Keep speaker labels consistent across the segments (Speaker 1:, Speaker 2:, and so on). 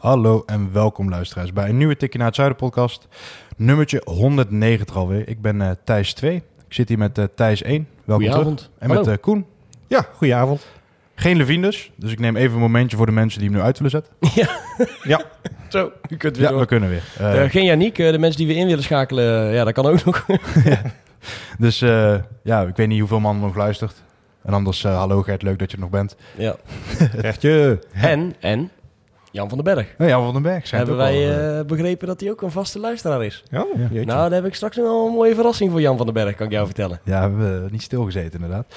Speaker 1: Hallo en welkom luisteraars bij een nieuwe Tikje naar het Zuiden podcast. Nummertje 190 alweer. Ik ben eh, Thijs 2. Ik zit hier met eh, Thijs 1. Welkom
Speaker 2: Goedenavond.
Speaker 1: terug. En
Speaker 2: Hallo.
Speaker 1: met eh, Koen.
Speaker 3: Ja, goedenavond.
Speaker 1: Geen Levine dus. Dus ik neem even een momentje voor de mensen die hem nu uit willen zetten.
Speaker 3: Ja,
Speaker 2: Zo, u kunt weer
Speaker 1: Ja,
Speaker 2: door.
Speaker 1: we kunnen weer.
Speaker 2: Geen Janiek, de mensen die we in willen schakelen, ja, dat kan ook nog.
Speaker 1: dus eh, ja, ik weet niet hoeveel man nog luistert. En anders, eh, hallo Gert, leuk dat je er nog bent.
Speaker 2: ja.
Speaker 3: rechtje.
Speaker 2: En, en, Jan van den Berg.
Speaker 1: Ja, van den Berg. schijnt
Speaker 2: Hebben wij
Speaker 1: al, eh,
Speaker 2: eh, begrepen dat hij ook een vaste luisteraar is?
Speaker 3: Oh, jeetje.
Speaker 2: Nou, daar heb ik straks wel een mooie verrassing voor Jan van den Berg, kan ik jou vertellen.
Speaker 1: Ja, we hebben eh, niet stilgezeten inderdaad.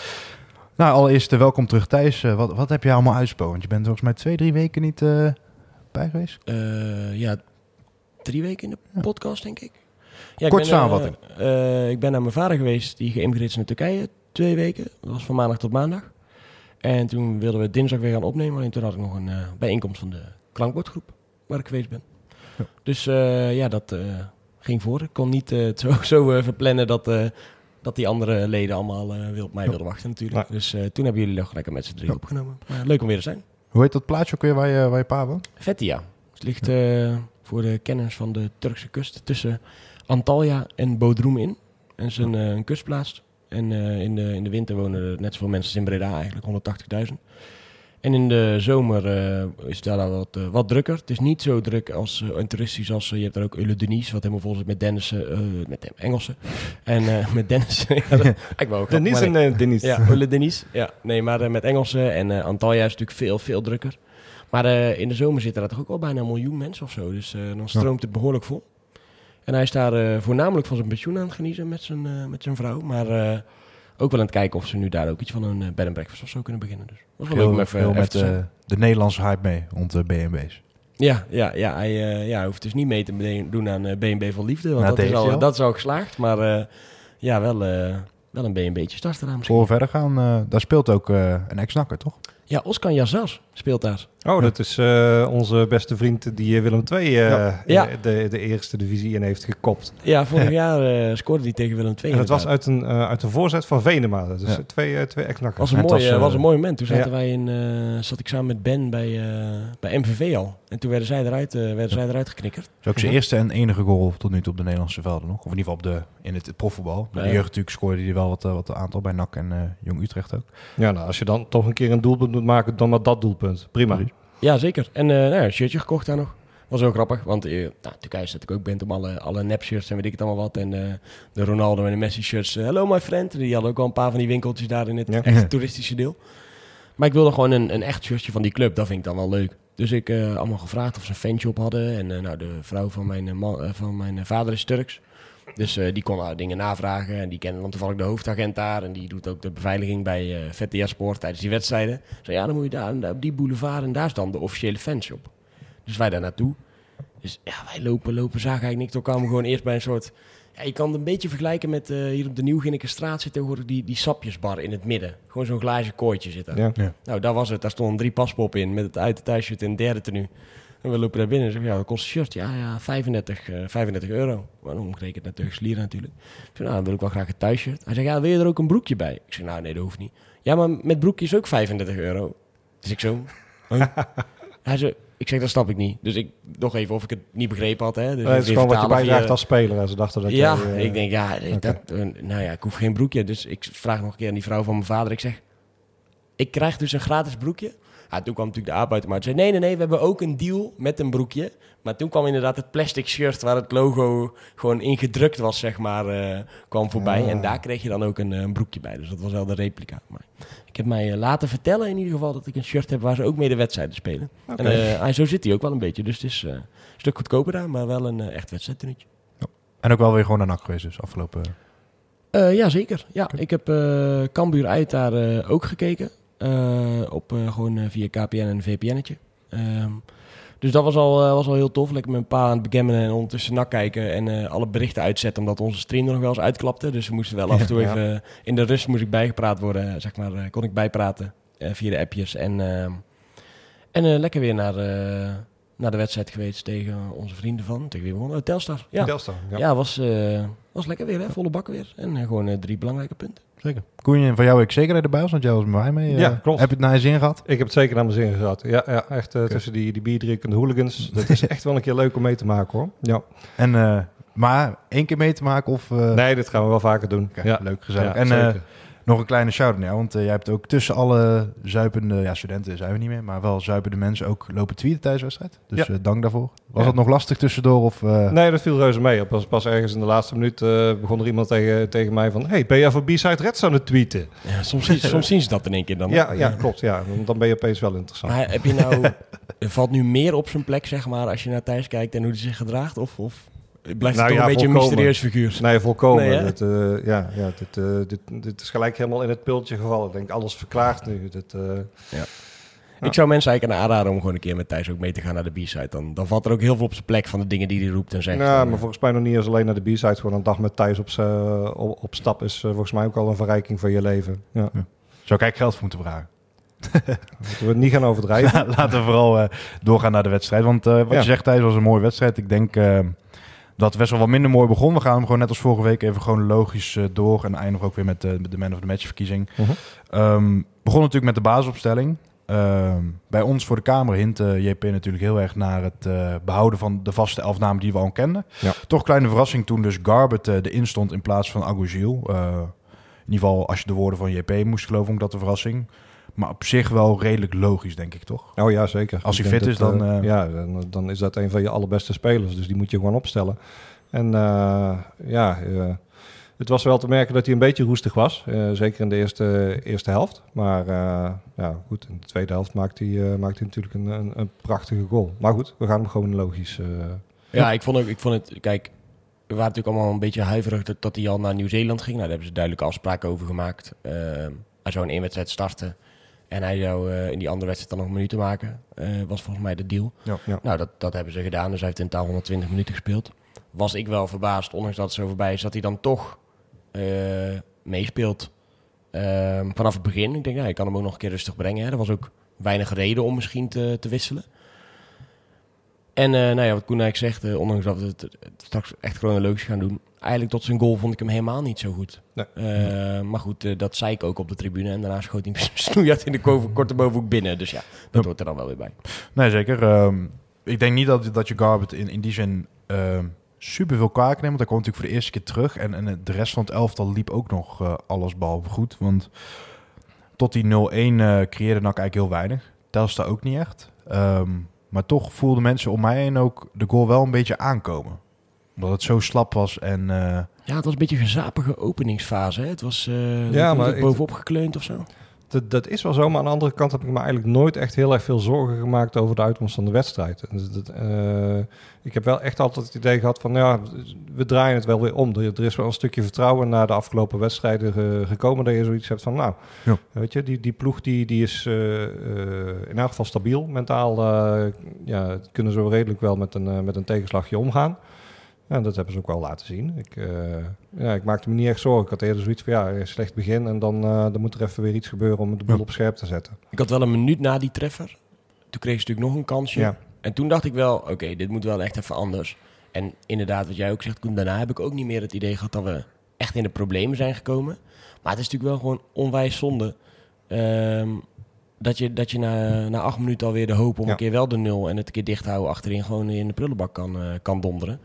Speaker 1: Nou, allereerst welkom terug Thijs. Wat, wat heb je allemaal uitspo? Want je bent volgens mij twee, drie weken niet eh, bij geweest.
Speaker 2: Eh, ja, drie weken in de podcast, denk ik. Ja, ik
Speaker 1: Kort
Speaker 2: ben, eh,
Speaker 1: samenvatting.
Speaker 2: eh, ik ben naar mijn vader geweest, die geëmigreerd is naar Turkije, twee weken. Dat was van maandag tot maandag. En toen wilden we dinsdag weer gaan opnemen. Alleen toen had ik nog een eh, bijeenkomst van de klankbordgroep, waar ik geweest ben.
Speaker 1: Ja.
Speaker 2: Dus eh, ja, dat eh, ging voor. Ik kon niet eh, het zo, zo verplannen dat, dat die andere leden allemaal wil, op mij
Speaker 1: Ja.
Speaker 2: wilden wachten natuurlijk.
Speaker 3: Ja.
Speaker 2: Dus toen hebben jullie nog lekker met z'n drie opgenomen. Maar leuk om weer te zijn.
Speaker 1: Hoe heet dat plaatsje ook weer waar je, waar je pa woont?
Speaker 2: Vettia. Het ligt voor de kenners van de Turkse kust tussen Antalya en Bodrum in. En is een, een kustplaats. En in, de, in de winter wonen er net zoveel mensen als in Breda eigenlijk, 180.000. En in de zomer eh, is het daar wat, eh, wat drukker. Het is niet zo druk als eh, en toeristisch als eh, je hebt er ook Ulle Denise, wat helemaal vol zit met Dennissen, eh, met Engelsen. En eh, met Dennissen. ja, dat- ik wou ook
Speaker 3: Denise en eh, Denise.
Speaker 2: ja, Ulle Denise. Ja, nee, maar eh, met Engelsen en eh, Antalya is natuurlijk veel, veel drukker. Maar eh, in de zomer zitten daar toch ook wel bijna een miljoen mensen of zo. Dus eh, dan stroomt het behoorlijk vol. En hij is daar eh, voornamelijk van zijn pensioen aan het genieten met zijn, eh, met zijn vrouw. Maar eh, ook wel aan het kijken of ze nu daar ook iets van een eh, bed and breakfast of zo kunnen beginnen. Dus dat was wel leuk om
Speaker 1: Veel,
Speaker 2: even,
Speaker 1: veel
Speaker 2: even
Speaker 1: met
Speaker 2: te
Speaker 1: de Nederlandse hype mee rond de BNB's.
Speaker 2: Ja, ja, ja, hij, eh, ja, hij hoeft dus niet mee te doen aan eh, B&B van Liefde. Want
Speaker 1: Nou,
Speaker 2: dat, is al,
Speaker 1: al.
Speaker 2: dat is al geslaagd. Maar ja, wel, wel een B&B'tje starten daar misschien.
Speaker 1: Voor we verder gaan, daar speelt ook een ex-nakker, toch?
Speaker 2: Ja, Oscar Yazas speelt daar.
Speaker 3: Oh, dat is eh, onze beste vriend die eh, Willem II eh,
Speaker 2: Ja.
Speaker 3: eh, De, de eerste divisie in heeft gekopt.
Speaker 2: Ja, vorig jaar eh, scoorde hij tegen Willem II.
Speaker 3: En dat was uit een, eh, uit een voorzet van Venema. Dus
Speaker 1: Ja.
Speaker 3: twee, eh, twee ex-nakkers.
Speaker 2: was een, mooi,
Speaker 1: was,
Speaker 2: was een mooi moment. Toen zaten
Speaker 3: ja.
Speaker 2: wij in, eh, zat ik samen met Ben bij, eh, bij MVV al. En toen werden zij eruit, eh, werden zij eruit geknikkerd.
Speaker 1: Dat is ook zijn eerste en enige goal tot nu toe op de Nederlandse velden nog. Of in ieder geval op de, in het profvoetbal. Bij
Speaker 2: Ja.
Speaker 1: de jeugd natuurlijk scoorde hij wel wat, wat aantal bij NAC en eh, Jong Utrecht ook.
Speaker 3: Ja, nou, als je dan toch een keer een doelpunt moet maken, dan maar dat doelpunt. Prima.
Speaker 1: Precies.
Speaker 2: Ja, zeker. En eh nou ja, een shirtje gekocht daar nog. Was ook grappig, want eh, nou, Turkije zet ik ook bent om alle, alle nep-shirts en weet ik het allemaal wat. En eh, de Ronaldo en de Messi-shirts. Hello my friend. Die hadden ook al een paar van die winkeltjes daar in het
Speaker 3: Ja.
Speaker 2: echt toeristische deel. Maar ik wilde gewoon een, een echt shirtje van die club. Dat vind ik dan wel leuk. Dus ik allemaal gevraagd of ze een fanshop hadden. En nou, de vrouw van mijn, man, van mijn vader is Turks. Dus eh, die kon haar dingen navragen. En die kende dan toevallig de hoofdagent daar. En die doet ook de beveiliging bij eh Vettia Sport tijdens die wedstrijden. Zo ja, dan moet je daar, op die boulevard. En daar is dan de officiële fanshop. Dus wij daar naartoe. Dus ja, wij lopen, lopen, zagen eigenlijk niks. Toen kwamen we gewoon eerst bij een soort... Ja, je kan het een beetje vergelijken met eh, hier op de Nieuwginnikenstraat zit tegenwoordig die, die sapjesbar in het midden. Gewoon zo'n glazen kooitje zit er.
Speaker 3: Ja.
Speaker 2: Nou, daar was het. Daar stonden drie paspoppen in met het uit de thuisshirt en derde tenue. En we lopen daar binnen en zeggen, ja, dat kost een shirt. Ja, ja, 35, eh 35 euro. Maar dan omgerekend naar Turks lira natuurlijk. Ik zei, nou, dan wil ik wel graag een thuisshirt. Hij zegt, ja, wil je er ook een broekje bij? Ik zeg, nou, nee, dat hoeft niet. Ja, maar met broekje is ook 35 euro. Dus ik zo... huh? Hij zei, ik zeg, dat snap ik niet. Dus ik nog even of ik het niet begrepen had. Hè. Dus
Speaker 3: het is gewoon wat je bijdraagt als speler. En ze dachten dat
Speaker 2: ja,
Speaker 3: jij, eh,
Speaker 2: ik denk, ja, dat, eh, nou ja, ik hoef geen broekje. Dus ik vraag nog een keer aan die vrouw van mijn vader. Ik zeg, ik krijg dus een gratis broekje. Ja, toen kwam natuurlijk de aap uit de markt. Zei, nee, nee, nee, we hebben ook een deal met een broekje. Maar toen kwam inderdaad het plastic shirt waar het logo gewoon ingedrukt was, zeg maar, eh, kwam voorbij.
Speaker 3: Ah.
Speaker 2: En daar kreeg je dan ook een, eh, een broekje bij. Dus dat was wel de replica. Maar ik heb mij eh, laten vertellen in ieder geval dat ik een shirt heb waar ze ook mee de wedstrijden spelen. En hij- zo zit hij ook wel een beetje. Dus het is een stuk goedkoper daar, maar wel een echt wedstrijdtenutje.
Speaker 1: En ook wel weer gewoon naar NAC geweest dus afgelopen...
Speaker 2: Ja, zeker. Ja, ik heb Cambuur uit daar ook gekeken. Eh, op, eh, gewoon eh, via KPN en een VPN'tje. Ehm, dus dat was al, was al heel tof. Lekker met een paar aan het begammenen en ondertussen nak kijken. En alle berichten uitzetten, omdat onze stream er nog wel eens uitklapte. Dus we moesten wel af en toe
Speaker 3: Ja.
Speaker 2: even... In de rust moest ik bijgepraat worden, zeg maar. kon ik bijpraten via de appjes. En, ehm, en lekker weer naar, naar de wedstrijd geweest tegen onze vrienden van... Tegen wie we Telstar. Ja,
Speaker 3: Telstar, ja.
Speaker 2: ja. was, was lekker weer, hè? volle bak weer. En gewoon drie belangrijke punten.
Speaker 1: Zeker. Koen, van jou ik zeker erbij was, want jij was met mij mee.
Speaker 3: Ja,
Speaker 1: Eh,
Speaker 3: klopt.
Speaker 1: Heb je het naar je zin gehad?
Speaker 3: Ik heb het zeker naar mijn zin gehad. Ja, ja echt eh, tussen die, die bierdrinkende hooligans. Dat is echt wel een keer leuk om mee te maken hoor. Ja.
Speaker 1: En, eh, maar één keer mee te maken of...
Speaker 3: Nee, dit gaan we wel vaker doen. ja.
Speaker 1: Leuk, gezellig.
Speaker 3: Ja,
Speaker 1: en. Nog een kleine shout-out naar jou, want eh, jij hebt ook tussen alle zuipende... Ja, studenten zijn we niet meer, maar wel zuipende mensen ook lopen tweeten tijdens de wedstrijd. Dus
Speaker 3: Ja.
Speaker 1: eh, dank daarvoor. Was
Speaker 3: Ja.
Speaker 1: het nog lastig tussendoor of... eh,
Speaker 3: Nee, dat viel reuze mee. Pas, pas ergens in de laatste minuut eh, begon er iemand tegen, tegen mij van... Hey, ben jij voor B-Side Reds aan het tweeten?
Speaker 2: Ja, soms, zien- soms zien ze dat in één keer dan.
Speaker 3: Ja, ja, klopt. Ja. Want Dan ben je opeens wel interessant.
Speaker 2: Maar heb je nou... er valt nu meer op zijn plek, zeg maar, als je naar Thijs kijkt en hoe hij zich gedraagt? Of, of blijft
Speaker 3: Nou
Speaker 2: toch
Speaker 3: ja,
Speaker 2: een beetje een
Speaker 3: volkomen.
Speaker 2: mysterieus figuur?
Speaker 3: Nee, volkomen.
Speaker 2: Nee,
Speaker 3: dit, eh, ja, ja, dit, eh, dit, dit is gelijk helemaal in het pultje gevallen. Ik denk, alles verklaard nu. Dit, eh, Ja.
Speaker 2: Ik zou mensen eigenlijk aan aanraden om gewoon een keer met Thijs ook mee te gaan naar de B-side. Dan, dan valt er ook heel veel op zijn plek van de dingen die hij roept en zegt.
Speaker 3: nou,
Speaker 2: Dan,
Speaker 3: maar volgens mij nog niet eens alleen naar de B-side. Gewoon een dag met Thijs op, op, op stap is volgens mij ook al een verrijking van je leven. Ja.
Speaker 1: Zou ik eigenlijk geld voor moeten vragen?
Speaker 3: Moeten we het niet gaan overdrijven.
Speaker 1: Laten we vooral eh, doorgaan naar de wedstrijd. Want eh, wat
Speaker 3: Ja.
Speaker 1: je zegt, Thijs, was een mooie wedstrijd. Ik denk eh, dat best wel wat minder mooi begon. We gaan hem gewoon net als vorige week even gewoon logisch eh, door. En eindigen ook weer met, de met de man of the match verkiezing.
Speaker 3: Mhm.
Speaker 1: Ehm, begon natuurlijk met de basisopstelling. Ehm, bij ons voor de Kamer hint eh, JP natuurlijk heel erg naar het eh, behouden van de vaste elf namen die we al kenden.
Speaker 3: Ja.
Speaker 1: Toch kleine verrassing toen dus Garbet eh erin stond in plaats van Agougiel. Eh in ieder geval, als je de woorden van JP moest geloven, vond ik dat een verrassing. Maar op zich wel redelijk logisch, denk ik toch?
Speaker 3: Oh ja, zeker.
Speaker 1: Als hij fit
Speaker 3: dat,
Speaker 1: is, dan,
Speaker 3: eh,
Speaker 1: eh,
Speaker 3: ja, dan, dan is dat een van je allerbeste spelers. Dus die moet je gewoon opstellen. En eh, ja, eh, het was wel te merken dat hij een beetje roestig was. eh, zeker in de eerste, eerste helft. Maar eh, ja, goed, in de tweede helft maakt hij, maakt hij natuurlijk een, een, een prachtige goal. Maar goed, we gaan hem gewoon logisch... eh,
Speaker 2: Ja, ik vond, ook, ik vond het... Kijk, we waren natuurlijk allemaal een beetje huiverig dat, dat hij al naar Nieuw-Zeeland ging. Nou, daar hebben ze duidelijke afspraken over gemaakt. Ehm, hij zou één wedstrijd starten. En hij zou eh, in die andere wedstrijd dan nog minuten maken. Eh, was volgens mij de deal.
Speaker 1: Ja.
Speaker 3: Ja.
Speaker 2: Nou, dat, dat hebben ze gedaan. Dus hij heeft in totaal 120 minuten gespeeld. Was ik wel verbaasd, ondanks dat het zo voorbij is, dat hij dan toch eh, meespeelt. Ehm, vanaf het begin. Ik denk, ja, ik kan hem ook nog een keer rustig brengen. Hè. Er was ook weinig reden om misschien te, te wisselen. En nou ja, wat Koen eigenlijk zegt, ondanks dat we het, het straks echt chronologisch gaan doen. Eigenlijk tot zijn goal vond ik hem helemaal niet zo goed.
Speaker 3: Nee.
Speaker 2: Eh, maar goed, eh, dat zei ik ook op de tribune. En daarna schoot hij snoeihard in de ko- korte bovenhoek binnen. Dus ja, dat
Speaker 1: Ja.
Speaker 2: hoort er dan wel weer bij.
Speaker 1: Nee, zeker. Ehm, ik denk niet dat, dat je Garbet in, in die zin ehm super veel kwaad neemt. Want hij kwam natuurlijk voor de eerste keer terug. En, en de rest van het elftal liep ook nog eh, alles behalve goed. Want tot die 0-1 eh, creëerde NAC eigenlijk heel weinig. Telstar ook niet echt. Ehm, maar toch voelden mensen om mij heen ook de goal wel een beetje aankomen. Omdat het zo slap was en... eh,
Speaker 2: Ja, het was een beetje een gezapige openingsfase. Hè? Het was eh
Speaker 3: Ja, ik-
Speaker 2: bovenop gekleund of zo.
Speaker 3: Dat, dat is wel zo, maar aan de andere kant heb ik me eigenlijk nooit echt heel erg veel zorgen gemaakt over de uitkomst van de wedstrijd. Dus dat, eh, ik heb wel echt altijd het idee gehad van, ja, we draaien het wel weer om. Er, er is wel een stukje vertrouwen na de afgelopen wedstrijden ge- gekomen dat je zoiets hebt van, nou,
Speaker 1: Ja.
Speaker 3: weet je, die, die ploeg die, die is eh, eh, in elk geval stabiel. Mentaal eh, ja, kunnen ze redelijk wel met een, met een tegenslagje omgaan. Ja, dat hebben ze ook wel laten zien. Ik, eh, ja, ik maakte me niet echt zorgen. Ik had eerder zoiets van, ja, een slecht begin en dan, eh, dan moet er even weer iets gebeuren om de boel
Speaker 1: Ja.
Speaker 3: op scherp te zetten.
Speaker 2: Ik had wel een minuut na die treffer. Toen kreeg ze natuurlijk nog een kansje.
Speaker 3: Ja.
Speaker 2: En toen dacht ik wel, oké, dit moet wel echt even anders. En inderdaad, wat jij ook zegt, Koen, daarna heb ik ook niet meer het idee gehad dat we echt in de problemen zijn gekomen. Maar het is natuurlijk wel gewoon onwijs zonde. ehm, dat je, dat je na, na acht minuten alweer de hoop om
Speaker 3: Ja.
Speaker 2: een keer wel de nul en het een keer dicht houden achterin gewoon in de prullenbak kan, eh, kan donderen.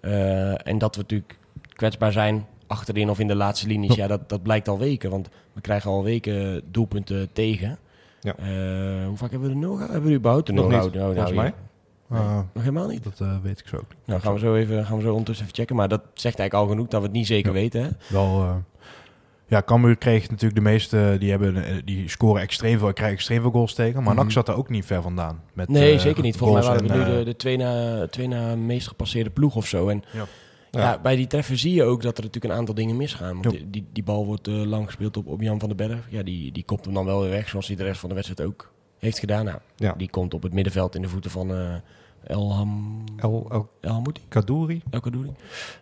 Speaker 2: Eh, en dat we natuurlijk kwetsbaar zijn achterin of in de laatste linies, ja, dat, dat blijkt al weken. Want we krijgen al weken doelpunten tegen.
Speaker 3: Ja.
Speaker 2: Eh, hoe vaak hebben we de nul? Hebben we überhaupt
Speaker 3: Nog
Speaker 2: nul gehouden? Nou,
Speaker 3: volgens
Speaker 2: nou,
Speaker 3: mij.
Speaker 2: Nee.
Speaker 1: eh,
Speaker 2: Nog helemaal niet?
Speaker 1: dat eh, weet ik zo ook niet.
Speaker 2: Nou, gaan we, zo even, gaan we zo ondertussen even checken. Maar dat zegt eigenlijk al genoeg dat we het niet zeker
Speaker 1: Ja.
Speaker 2: weten. Hè?
Speaker 1: Wel, ja, Cambuur kreeg natuurlijk de meeste, die, hebben, eh, die scoren extreem veel, krijgen extreem veel goals tegen. Maar
Speaker 2: Mhm.
Speaker 1: NAC zat daar ook niet ver vandaan. Met,
Speaker 2: Nee,
Speaker 1: eh,
Speaker 2: zeker niet. Volgens mij waren we nu
Speaker 1: eh,
Speaker 2: de, de twee, na, twee na meest gepasseerde ploeg of zo. En
Speaker 1: Ja.
Speaker 2: ja.
Speaker 3: Ja.
Speaker 2: bij die treffer zie je ook dat er natuurlijk een aantal dingen misgaan. Want die, die, die bal wordt lang gespeeld op, op Jan van den Berg. Ja, die, die kopt hem dan wel weer weg, zoals hij de rest van de wedstrijd ook heeft gedaan. Nou,
Speaker 3: Ja.
Speaker 2: Die komt op het middenveld in de voeten van Elham...
Speaker 3: El, El
Speaker 2: Elhamouti?
Speaker 3: Kadouri.
Speaker 2: El Kadouri.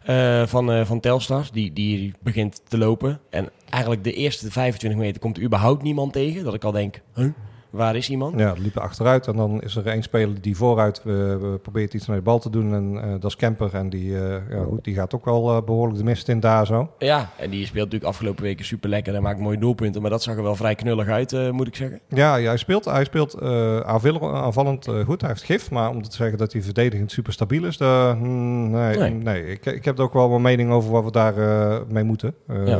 Speaker 2: Eh, van, eh, van Telstar. Die, die begint te lopen. En eigenlijk de eerste 25 meter komt er überhaupt niemand tegen. Dat ik al denk, huh? Waar is iemand?
Speaker 3: Ja, die liepen achteruit en dan is er één speler die vooruit eh, probeert iets naar de bal te doen. En eh, dat is Kemper en die, eh, ja, goed, die gaat ook wel eh, behoorlijk de mist in daar zo.
Speaker 2: Ja, en die speelt natuurlijk afgelopen weken super lekker en maakt mooie doelpunten. Maar dat zag er wel vrij knullig uit, eh, moet ik zeggen.
Speaker 3: Ja, ja, hij speelt, hij speelt eh, aanvallend, eh, goed. Hij heeft gif, maar om te zeggen dat hij verdedigend super stabiel is, hmm, nee,
Speaker 2: Nee.
Speaker 3: nee. Ik, ik heb er ook wel mijn mening over wat we daar eh, mee moeten. Eh,
Speaker 2: Ja.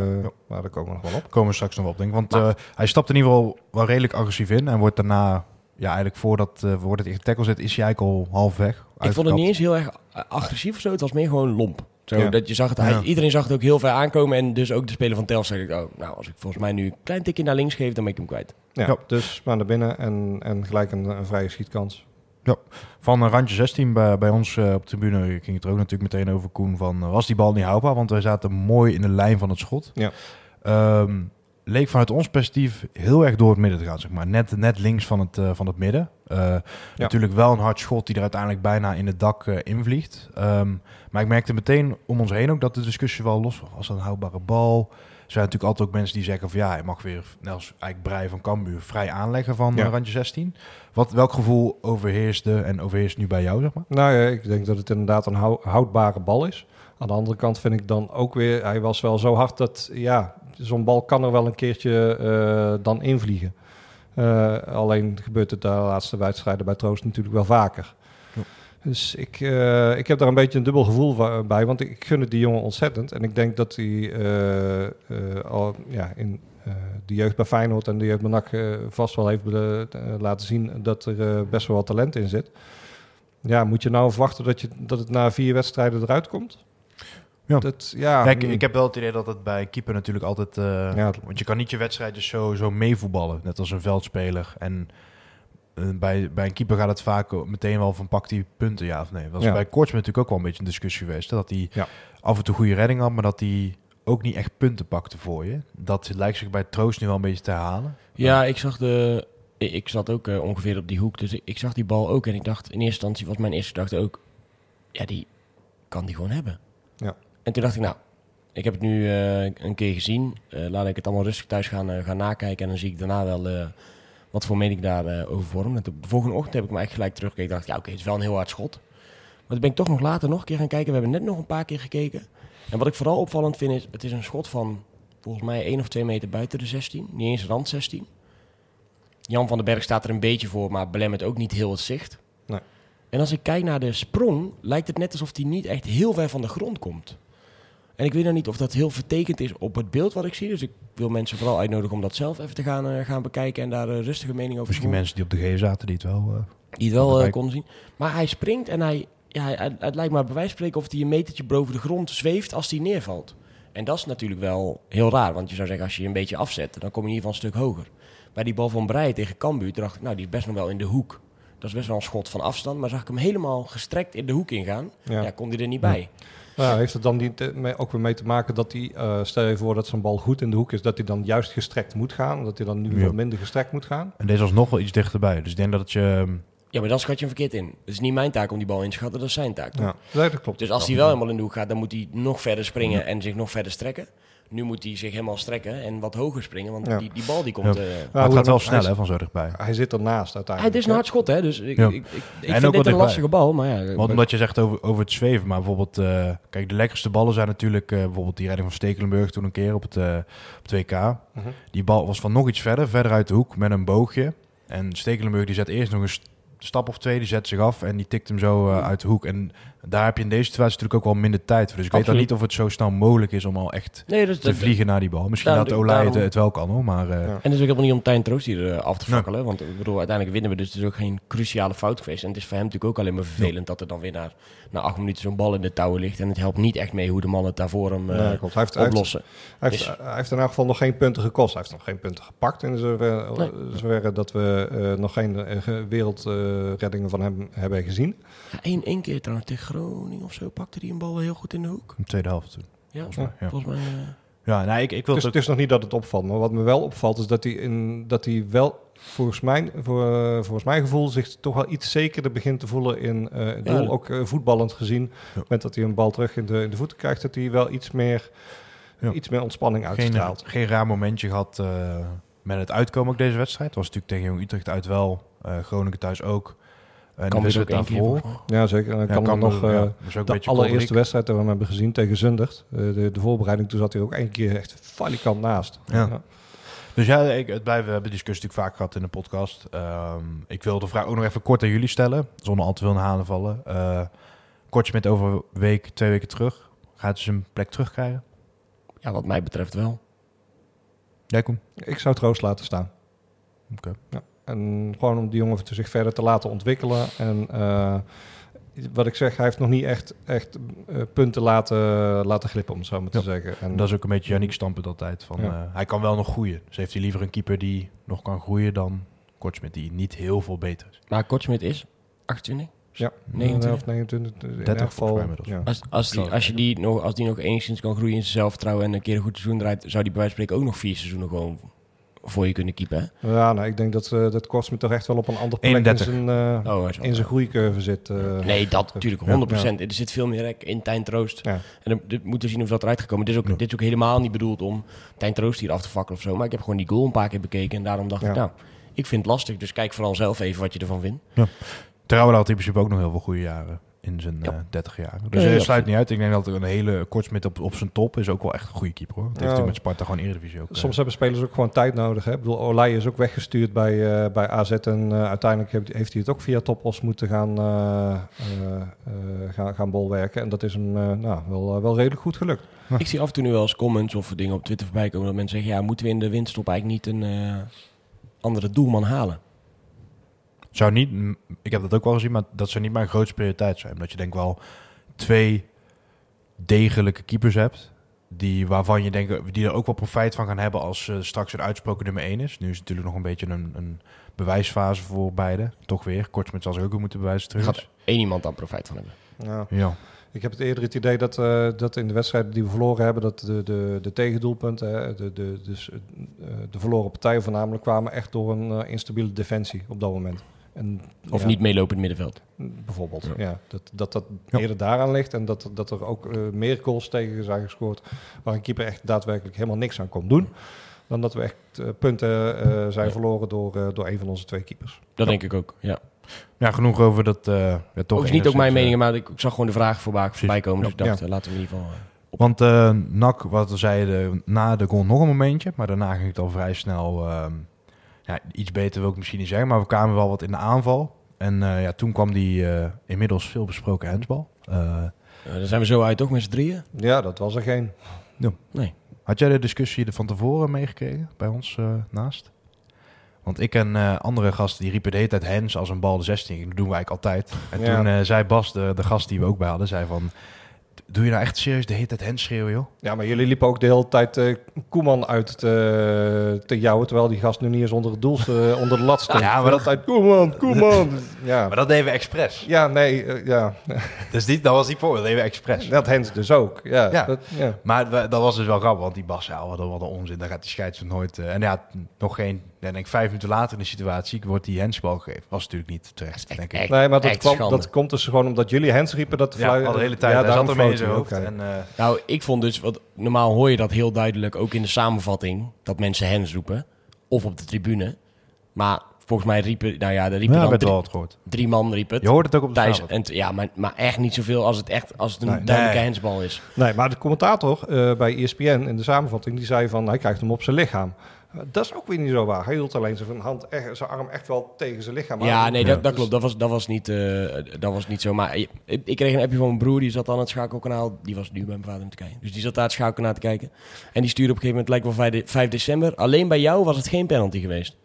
Speaker 3: Maar daar komen we nog wel op.
Speaker 1: Komen we straks nog wel op, denk ik. Want eh, hij stapt in ieder geval wel redelijk agressief in. En wordt daarna, ja, eigenlijk voordat, eh voordat hij in tackle zit, is hij eigenlijk al half weg.
Speaker 2: Ik vond het niet eens heel erg agressief of zo. Het was meer gewoon lomp. Zo,
Speaker 3: Ja.
Speaker 2: dat je zag het, hij-
Speaker 1: Ja.
Speaker 2: Iedereen zag het ook heel ver aankomen. En dus ook de speler van Telstar. zei ik, oh, nou, als ik volgens mij nu een klein tikje naar links geef, dan ben ik hem kwijt.
Speaker 3: Ja,
Speaker 1: Ja.
Speaker 3: dus maar naar binnen en, en gelijk een, een vrije schietkans.
Speaker 1: Van een randje 16 bij, bij ons eh, op de tribune ging het er ook natuurlijk meteen over Koen van eh, was die bal niet houdbaar? Want wij zaten mooi in de lijn van het schot.
Speaker 3: Ja.
Speaker 1: Ehm, leek vanuit ons perspectief heel erg door het midden te gaan, zeg maar. Net, net links van het, eh, van het midden. Natuurlijk wel een hard schot die er uiteindelijk bijna in het dak invliegt. Ehm, maar ik merkte meteen om ons heen ook dat de discussie wel los was. Was dat een houdbare bal? Er zijn natuurlijk altijd ook mensen die zeggen van ja, hij mag weer, net als eigenlijk Breij van Cambuur, vrij aanleggen van
Speaker 3: Ja.
Speaker 1: eh, randje 16. Wat, welk gevoel overheerste en overheerst nu bij jou, zeg maar?
Speaker 3: Nou ja, ik denk dat het inderdaad een hou- houdbare bal is. Aan de andere kant vind ik dan ook weer, hij was wel zo hard dat, ja, zo'n bal kan er wel een keertje eh, dan invliegen. Eh, alleen gebeurt het de laatste wedstrijden bij Troost natuurlijk wel vaker. Dus ik, eh, ik heb daar een beetje een dubbel gevoel bij, want ik, gun het die jongen ontzettend. En ik denk dat hij eh, eh, al ja, in eh, de jeugd bij Feyenoord en de jeugd bij NAC vast wel heeft laten zien dat er eh, best wel wat talent in zit. Ja, moet je nou verwachten dat, je, dat het na vier wedstrijden eruit komt?
Speaker 1: Ja.
Speaker 3: Dat, ja,
Speaker 1: Kijk,
Speaker 3: mm,
Speaker 1: ik heb wel het idee dat het bij keeper natuurlijk altijd... eh,
Speaker 3: Ja.
Speaker 1: Want je kan niet je wedstrijdjes zo, zo meevoetballen, net als een veldspeler. En bij, bij een keeper gaat het vaak meteen wel van pakt hij punten, ja of nee. Dat was
Speaker 3: Ja.
Speaker 1: bij Kortsman natuurlijk ook wel een beetje een discussie geweest. Hè? Dat hij
Speaker 3: Ja.
Speaker 1: af en toe goede redding had, maar dat hij ook niet echt punten pakte voor je. Dat lijkt zich bij Troost nu wel een beetje te herhalen.
Speaker 2: Ja, ik zag de... Ik zat ook eh, ongeveer op die hoek, dus ik, ik zag die bal ook. En ik dacht, in eerste instantie was mijn eerste gedachte ook... Ja, die kan die gewoon hebben.
Speaker 3: Ja.
Speaker 2: En toen dacht ik, nou, ik heb het nu eh, een keer gezien. Eh, laat ik het allemaal rustig thuis gaan, eh, gaan nakijken. En dan zie ik daarna wel eh, wat voor mening ik daarover over vorm. En de volgende ochtend heb ik me echt gelijk teruggekeken. Ik dacht, ja, oké, het is wel een heel hard schot. Maar toen ben ik toch nog later nog een keer gaan kijken. We hebben net nog een paar keer gekeken. En wat ik vooral opvallend vind is, het is een schot van volgens mij één of twee meter buiten de 16. Niet eens rand 16. Jan van den Berg staat er een beetje voor, maar belemmert ook niet heel het zicht.
Speaker 3: Nee.
Speaker 2: En als ik kijk naar de sprong, lijkt het net alsof hij niet echt heel ver van de grond komt. En ik weet nou niet of dat heel vertekend is op het beeld wat ik zie. Dus ik wil mensen vooral uitnodigen om dat zelf even te gaan, eh, gaan bekijken en daar een rustige mening over te
Speaker 1: Misschien mensen die op de G zaten die het wel...
Speaker 2: Die het wel eh, konden zien. Maar hij springt en hij, ja, hij- het, lijkt maar bij wijze van spreken of hij een metertje boven de grond zweeft als hij neervalt. En dat is natuurlijk wel heel raar. Want je zou zeggen, als je je een beetje afzet, dan kom je in ieder geval een stuk hoger. Bij die bal van Breij tegen Cambuur, dacht ik, nou, die is best nog wel in de hoek. Dat is best wel een schot van afstand. Maar zag ik hem helemaal gestrekt in de hoek ingaan, ja.
Speaker 3: ja.
Speaker 2: kon hij er niet bij.
Speaker 3: Nou, heeft het dan niet eh, mee- ook weer mee te maken dat hij, eh, stel je voor dat zo'n bal goed in de hoek is, dat hij dan juist gestrekt moet gaan? Dat hij dan nu
Speaker 1: Ja.
Speaker 3: wat minder gestrekt moet gaan?
Speaker 1: En deze was nog wel iets dichterbij. Dus ik denk dat het je... ehm,
Speaker 2: Ja, maar dan schat je hem verkeerd in. Het is niet mijn taak om die bal in te schatten, dat is zijn taak. toch?
Speaker 3: Ja, dat klopt.
Speaker 2: Dus als hij wel helemaal in de hoek gaat, dan moet hij nog verder springen en zich nog verder strekken. Nu moet hij zich helemaal strekken en wat hoger springen, want
Speaker 3: Ja.
Speaker 2: die, die bal die komt...
Speaker 1: Ja.
Speaker 2: eh,
Speaker 1: maar het gaat wel snel
Speaker 3: hij-
Speaker 1: hè, van zo dichtbij.
Speaker 3: Hij zit ernaast uiteindelijk.
Speaker 2: het is een hard schot, hè? Dus ik,
Speaker 1: Ja.
Speaker 2: ik, ik, ik
Speaker 1: En
Speaker 2: vind dit een
Speaker 1: dichtbij.
Speaker 2: lastige bal, maar ja.
Speaker 1: Want omdat je zegt over, over het zweven, maar bijvoorbeeld, eh, kijk, de lekkerste ballen zijn natuurlijk eh, bijvoorbeeld die redding van Stekelenburg toen een keer op het, op het WK.
Speaker 3: Mhm.
Speaker 1: Die bal was van nog iets verder, verder uit de hoek met een boogje. En Stekelenburg die zet eerst nog een st- stap of twee, die zet zich af en die tikt hem zo eh, uit de hoek. En daar heb je in deze situatie natuurlijk ook wel minder tijd voor. Dus ik weet dan niet of het zo snel mogelijk is om al echt
Speaker 2: Nee, dus
Speaker 1: te
Speaker 2: dat,
Speaker 1: vliegen naar die bal. Misschien dat Olij het,
Speaker 2: daarom-
Speaker 1: het wel kan hoor, maar... eh,
Speaker 3: Ja.
Speaker 2: En het is ook helemaal niet om Tijn Troost hier eh, af te fakkelen. Want ik bedoel, uiteindelijk winnen we, dus het is ook geen cruciale fout geweest. En het is voor hem natuurlijk ook alleen maar vervelend dat er dan weer na, na acht minuten zo'n bal in de touwen ligt. En het helpt niet echt mee hoe de mannen het daarvoor hem eh,
Speaker 3: Nee, klopt. Hij heeft,
Speaker 2: oplossen.
Speaker 3: hij, heeft, hij heeft in elk geval nog geen punten gekost. Hij heeft nog geen punten gepakt. In zoverre, dat we eh, nog geen eh, ge- wereldreddingen van hem hebben gezien.
Speaker 2: Ja, één, één keer trouwens tegen Groningen of zo pakte hij een bal wel heel goed in de hoek.
Speaker 1: in de tweede helft toen.
Speaker 2: Ja,
Speaker 1: Volgens mij, ja.
Speaker 2: volgens mij... eh,
Speaker 1: Ja, nee, ik, ik wil
Speaker 3: Dus
Speaker 1: het
Speaker 3: het is nog niet dat het opvalt. Maar wat me wel opvalt is dat hij, in, dat hij wel volgens mijn, voor, eh, volgens mijn gevoel zich toch wel iets zekerder begint te voelen in eh, het doel.
Speaker 2: Ja.
Speaker 3: Ook voetballend gezien. Op het moment dat hij een bal terug in de, in de voeten krijgt, dat hij wel iets meer,
Speaker 1: Ja.
Speaker 3: iets meer ontspanning
Speaker 1: Geen,
Speaker 3: uitstraalt.
Speaker 1: geen raar momentje gehad eh, met het uitkomen ook deze wedstrijd. Het was natuurlijk tegen Jong Utrecht uit wel. eh, Groningen thuis ook. En
Speaker 2: Kan ook
Speaker 1: wedstrijd
Speaker 2: één keer.
Speaker 3: Ja, zeker. En dan
Speaker 1: Ja,
Speaker 3: kan er nog eh,
Speaker 1: ja, een
Speaker 3: de allereerste wedstrijd die we hem hebben gezien tegen Zundert. eh, de, de voorbereiding, toen zat hij ook één keer echt falikant naast.
Speaker 1: Ja. Dus ja, ik, het blijven, we hebben die discussie natuurlijk vaak gehad in de podcast. Ehm, ik wil de vraag ook nog even kort aan jullie stellen, zonder al te veel in halen vallen. Uh, Kortsmit over een week, twee weken terug. Gaat hij zijn plek terugkrijgen?
Speaker 2: Ja, wat mij betreft wel.
Speaker 1: Jij Koen?
Speaker 3: Ik zou troost laten staan.
Speaker 1: Oké.
Speaker 3: Ja. En gewoon om die jongen te zich verder te laten ontwikkelen. En eh, wat ik zeg, hij heeft nog niet echt, echt eh, punten laten, laten glippen, om het zo maar te
Speaker 1: Ja.
Speaker 3: zeggen. En
Speaker 1: dat is ook een beetje Yannick standpunt altijd. Van,
Speaker 3: Ja.
Speaker 1: eh, hij kan wel nog groeien. Dus heeft hij liever een keeper die nog kan groeien dan Kortsmit, die niet heel veel beter is.
Speaker 2: Maar Kortsmit is 28?
Speaker 3: ja,
Speaker 2: 29.
Speaker 3: of 29. In
Speaker 1: 30
Speaker 3: elk geval,
Speaker 1: volgens mij inmiddels.
Speaker 3: ja.
Speaker 2: Als, als, die, als, je die nog, als die nog enigszins kan groeien in zijn zelfvertrouwen en een keer een goed seizoen draait, zou die bij wijze van spreken ook nog vier seizoenen gewoon voor je kunnen keepen. Hè?
Speaker 3: Ja, nou, ik denk dat, eh dat Kortsmit toch echt wel op een ander plek
Speaker 1: 31.
Speaker 3: in zijn,
Speaker 2: Oh, wel-
Speaker 3: in zijn groeicurve zit. eh.
Speaker 2: Nee, dat natuurlijk, 100%. Er zit veel meer rek in Tijn Troost.
Speaker 3: Ja.
Speaker 2: En dan dit moeten we zien of dat eruit gaat komen. Dit is, ook,
Speaker 1: Ja.
Speaker 2: dit is ook helemaal niet bedoeld om Tijn Troost hier af te fakkelen of zo. Maar ik heb gewoon die goal een paar keer bekeken. En daarom dacht
Speaker 3: Ja.
Speaker 2: ik, nou, ik vind het lastig. Dus kijk vooral zelf even wat je ervan vindt.
Speaker 1: Trouwens had in principe ook nog heel veel goede jaren in zijn
Speaker 2: Ja.
Speaker 1: eh 30 jaar. Dus hij
Speaker 2: ja,
Speaker 1: sluit niet uit. Ik denk dat er een hele Kortsmit op, op zijn top is ook wel echt een goede keeper. Hoor. Dat heeft
Speaker 3: Ja.
Speaker 1: natuurlijk met Sparta gewoon Eredivisie ook. eh,
Speaker 3: Soms hebben spelers ook gewoon tijd nodig. Hè? Ik bedoel, Olij is ook weggestuurd bij, eh, bij AZ en uiteindelijk heeft, heeft hij het ook via Topos moeten gaan, eh, eh, eh, gaan, gaan bolwerken. En dat is hem eh, nou, wel, wel redelijk goed gelukt.
Speaker 2: Ik zie af en toe nu wel eens comments of dingen op Twitter voorbij komen. Dat mensen zeggen, ja, moeten we in de winststop eigenlijk niet een eh, andere doelman halen?
Speaker 1: Zou niet, ik heb dat ook wel gezien, maar dat zou niet mijn grootste prioriteit zijn. Omdat je denk wel twee degelijke keepers hebt. Die, waarvan je denkt, die er ook wel profijt van gaan hebben als eh, straks een uitsproken nummer 1 is. Nu is het natuurlijk nog een beetje een, een bewijsfase voor beide. Toch weer. Kortsmit zal zich ook weer moeten bewijzen
Speaker 2: Er
Speaker 1: terug.
Speaker 2: gaat één iemand aan profijt van hebben.
Speaker 3: Ja.
Speaker 1: Ja.
Speaker 3: Ik heb het eerder het idee dat, eh, dat in de wedstrijden die we verloren hebben, dat de, de, de tegendoelpunten, hè, de, de, dus, eh, de verloren partijen voornamelijk kwamen echt door een instabiele defensie op dat moment. En,
Speaker 2: Of
Speaker 3: ja,
Speaker 2: niet meelopend middenveld.
Speaker 3: Bijvoorbeeld, ja. dat, dat dat
Speaker 1: Ja.
Speaker 3: eerder daaraan ligt en dat, dat er ook eh, meer goals tegen zijn gescoord waar een keeper echt daadwerkelijk helemaal niks aan kon doen. Dan dat we echt eh, punten eh, zijn
Speaker 2: Ja.
Speaker 3: verloren door, eh, door een van onze twee keepers.
Speaker 2: Dat denk ik ook, ja.
Speaker 1: ja, genoeg over dat. eh ja, toch
Speaker 2: is niet ook mijn mening, maar ik, ik zag gewoon de vraag voorbij, voorbij komen. Dus ik dacht,
Speaker 3: Ja.
Speaker 2: laten we in ieder geval...
Speaker 1: Want eh NAC, wat we zeiden, na de goal nog een momentje. Maar daarna ging het al vrij snel. Ja, iets beter wil ik misschien niet zeggen. Maar we kwamen wel wat in de aanval. En eh, ja, toen kwam die eh, inmiddels veel besproken hensbal. Eh,
Speaker 2: dan zijn we zo uit, toch, met z'n drieën?
Speaker 3: Ja, dat was er geen.
Speaker 2: Nee.
Speaker 1: had jij de discussie er van tevoren meegekregen bij ons eh, naast? Want ik en eh, andere gasten die riepen de hele tijd hens als een bal de 16 ging. Dat doen we eigenlijk altijd. En
Speaker 3: Ja.
Speaker 1: toen eh, zei Bas, de, de gast die we ook bij hadden, zei van... Doe je nou echt serieus de hele tijd hens schreeuwen, joh?
Speaker 3: Ja, maar jullie liepen ook de hele tijd eh, Koeman uit te, te jouwen, terwijl die gast nu niet eens onder, het doel, eh, onder de lat stond.
Speaker 1: Ja, maar dat-
Speaker 3: tijd Koeman, Koeman. ja.
Speaker 1: Maar dat deden we expres.
Speaker 3: ja, nee, eh, ja.
Speaker 1: Dus die, dat was die voor, dat deden we expres.
Speaker 3: Dat Hens dus ook. Ja,
Speaker 1: Ja.
Speaker 3: Dat, ja.
Speaker 1: Maar dat was dus wel grappig, want die Bas, ja, wat, een- onzin. Daar gaat die scheidsrechter nooit... eh, en ja, nog geen... Ja, denk ik vijf minuten later in de situatie wordt die hensbal gegeven. Was natuurlijk niet terecht, denk ik.
Speaker 2: echt-
Speaker 3: Nee, maar dat, kwam, dat komt dus gewoon omdat jullie Hens riepen dat de
Speaker 1: Ja,
Speaker 3: fluit-
Speaker 1: al de hele tijd.
Speaker 3: Ja,
Speaker 1: hij zat ermee in zijn hoofd. En, eh,
Speaker 2: Nou, ik vond dus, wat, normaal hoor je dat heel duidelijk ook in de samenvatting, dat mensen hens roepen. Of op de tribune. Maar volgens mij riepen, nou ja, er riepen
Speaker 1: ja,
Speaker 2: dan drie,
Speaker 1: wel wat gehoord.
Speaker 2: drie man riep het.
Speaker 1: Je hoort het ook op de
Speaker 2: Thijs, en ja, maar, maar echt niet zoveel als het, echt, als het een
Speaker 3: Nee.
Speaker 2: duidelijke
Speaker 1: Nee.
Speaker 2: hensbal is.
Speaker 3: Nee, maar de commentator eh, bij ESPN in de samenvatting, die zei van hij krijgt hem op zijn lichaam. Uh, Dat is ook weer niet zo waar. Hij hield alleen zijn, hand, echt, zijn arm echt wel tegen zijn lichaam aan.
Speaker 2: Ja, nee,
Speaker 1: Ja.
Speaker 2: dat, dat klopt. Dat was, dat, was niet, eh, dat was niet zo. Maar ik, ik kreeg een appje van mijn broer, die zat aan het schakelkanaal. Die was nu bij mijn vader het kijken. Dus die zat daar het schakelkanaal te kijken. En die stuurde op een gegeven moment, lijkt wel 5, de- 5 december. Alleen bij jou was het geen penalty geweest.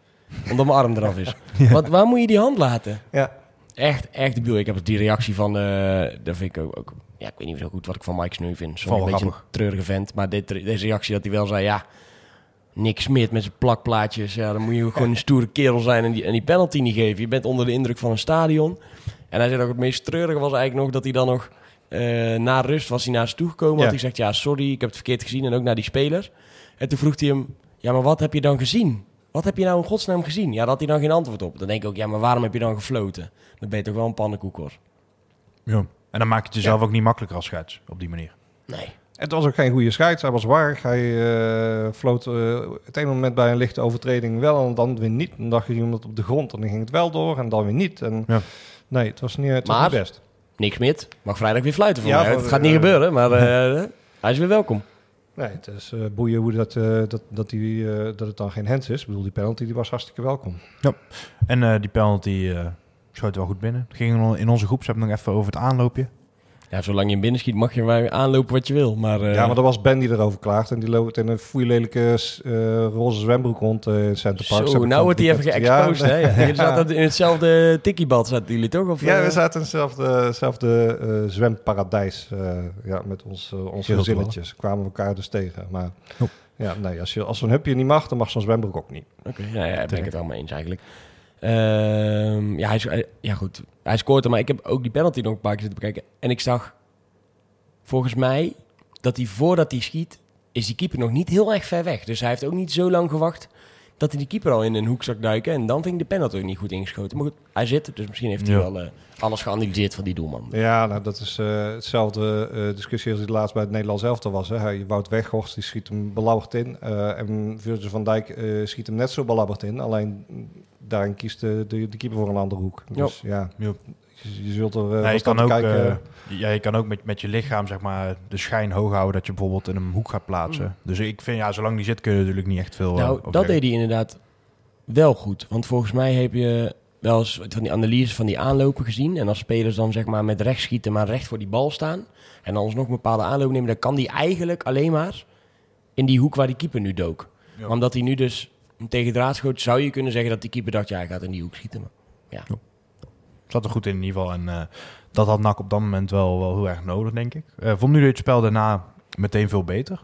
Speaker 2: Omdat mijn arm eraf is. Wat, waar moet je die hand laten?
Speaker 3: Ja.
Speaker 2: Echt, echt debiel. Ik heb die reactie van, eh dat vind ik ook, ook- ja, ik weet niet zo goed wat ik van Mike Sneu vind. Een
Speaker 1: wel
Speaker 2: beetje een
Speaker 1: grappig.
Speaker 2: treurige vent. Maar dit, deze reactie dat hij wel zei, ja, Nick Smit met zijn plakplaatjes. Ja, dan moet je gewoon een stoere kerel zijn en die, en die penalty niet geven. Je bent onder de indruk van een stadion. En hij zei ook het meest treurige was eigenlijk nog dat hij dan nog eh, na rust was hij naar ze toegekomen.
Speaker 3: Ja.
Speaker 2: Had hij gezegd, ja, sorry, ik heb het verkeerd gezien. En ook naar die spelers. En toen vroeg hij hem, ja, maar wat heb je dan gezien? Wat heb je nou in godsnaam gezien? Ja, daar had hij dan geen antwoord op. Dan denk ik ook, ja, maar waarom heb je dan gefloten? Dan ben je toch wel een pannenkoek, hoor.
Speaker 1: Ja. En dan maak je het jezelf ook niet makkelijker als scheids op die manier.
Speaker 2: Nee.
Speaker 3: Het was ook geen goede scheids. Hij was warrig. Hij eh, floot eh, het ene moment bij een lichte overtreding wel en dan weer niet. Dan dacht je iemand op de grond en dan ging het wel door en dan weer niet. En,
Speaker 1: Ja.
Speaker 3: Nee, het was niet, het was
Speaker 2: Maar-
Speaker 3: niet best.
Speaker 2: Niks Smit mag vrijdag weer fluiten voor
Speaker 3: Ja,
Speaker 2: mij. Het gaat niet gebeuren, maar eh, hij is weer welkom.
Speaker 3: Nee, het is eh, boeien hoe dat, eh, dat, dat, die, eh, dat het dan geen hands is. Ik bedoel, die penalty die was hartstikke welkom.
Speaker 1: En eh, die penalty eh schoot wel goed binnen. Ging in onze groep, ze hebben nog even over het aanloopje.
Speaker 2: Ja, zolang je hem binnenschiet mag je maar aanlopen wat je wil. Maar, eh,
Speaker 3: ja, maar dat was Ben die erover klaagt. En die loopt in een foeilelijke eh, roze zwembroek rond eh, in Center Park.
Speaker 2: Zo, nou wordt hij even geëxposed, hè? Ja. Zaten in hetzelfde tikkiebad, zaten jullie toch? Of,
Speaker 3: Ja, we zaten in hetzelfde, hetzelfde zwemparadijs uh, ja, met ons, uh, onze gezinnetjes. Kwamen we elkaar dus tegen. Maar
Speaker 1: oh.
Speaker 3: ja, nee, als, je, als zo'n hupje niet mag, dan mag zo'n zwembroek ook niet.
Speaker 2: Oké, okay, ja, ja, daar ben ik het allemaal eens eigenlijk. Uh, ja, hij, ja, goed. Hij scoort er, maar ik heb ook die penalty nog een paar keer zitten bekijken. En ik zag volgens mij dat hij voordat hij schiet, is die keeper nog niet heel erg ver weg. Dus hij heeft ook niet zo lang gewacht dat hij die keeper al in een hoek zag duiken. En dan vind ik de penalty ook niet goed ingeschoten. Maar goed, hij zit dus misschien heeft hij ja. wel uh, alles geanalyseerd van die doelman.
Speaker 3: Ja, nou, dat is uh, hetzelfde uh, discussie als die laatst bij het Nederlands elftal was. Hè. Hij, Wout Weghorst die schiet hem belabberd in. Uh, en Virgil van Dijk schiet hem net zo belabberd in. Alleen daarin kiest de, de, de keeper voor een andere hoek. Dus ja. Je, je, zult er
Speaker 1: nee, je kan ook, kijken. ja, je kan ook met, met je lichaam zeg maar, de schijn hoog houden dat je bijvoorbeeld in een hoek gaat plaatsen. Mm. Dus ik vind, ja, zolang die zit kun je natuurlijk niet echt veel
Speaker 2: Nou, dat deed hij inderdaad wel goed. Want volgens mij heb je wel eens van die analyses van die aanlopen gezien. En als spelers dan zeg maar met rechts schieten, maar recht voor die bal staan. En dan alsnog een bepaalde aanloop nemen, dan kan die eigenlijk alleen maar in die hoek waar die keeper nu dook. Ja. Omdat hij nu dus tegen draad schoot, zou je kunnen zeggen dat die keeper dacht, ja, hij gaat in die hoek schieten. Maar, ja.
Speaker 1: ja. Zat er goed in in ieder geval. En uh, dat had NAC op dat moment wel, wel heel erg nodig, denk ik. Uh, vond nu het spel daarna meteen veel beter?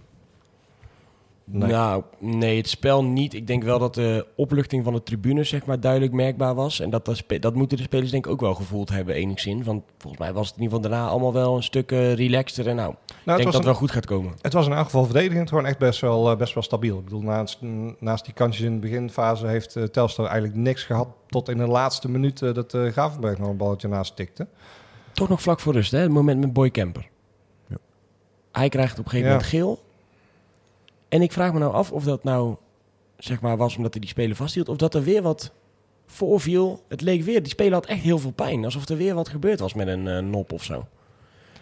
Speaker 2: Nee. Nou, nee, het spel niet. Ik denk wel dat de opluchting van de tribunes zeg maar, duidelijk merkbaar was. En dat, dat, dat moeten de spelers denk ik ook wel gevoeld hebben enigszins. Want volgens mij was het in ieder geval daarna allemaal wel een stuk uh, relaxter. En nou, nou ik denk dat het wel goed gaat komen.
Speaker 3: Het was in elk geval verdedigend gewoon echt best wel, uh, best wel stabiel. Ik bedoel, naast, naast die kansjes in de beginfase heeft uh, Telstar eigenlijk niks gehad... tot in de laatste minuut dat Gravenberg nog een balletje naast tikte.
Speaker 2: Toch nog vlak voor rust, hè? Het moment met Boy Kemper. Ja. Hij krijgt op een gegeven ja. moment geel... En ik vraag me nou af of dat nou zeg maar was omdat hij die speler vasthield, of dat er weer wat voorviel. Het leek weer, die speler had echt heel veel pijn, alsof er weer wat gebeurd was met een uh, nop of zo.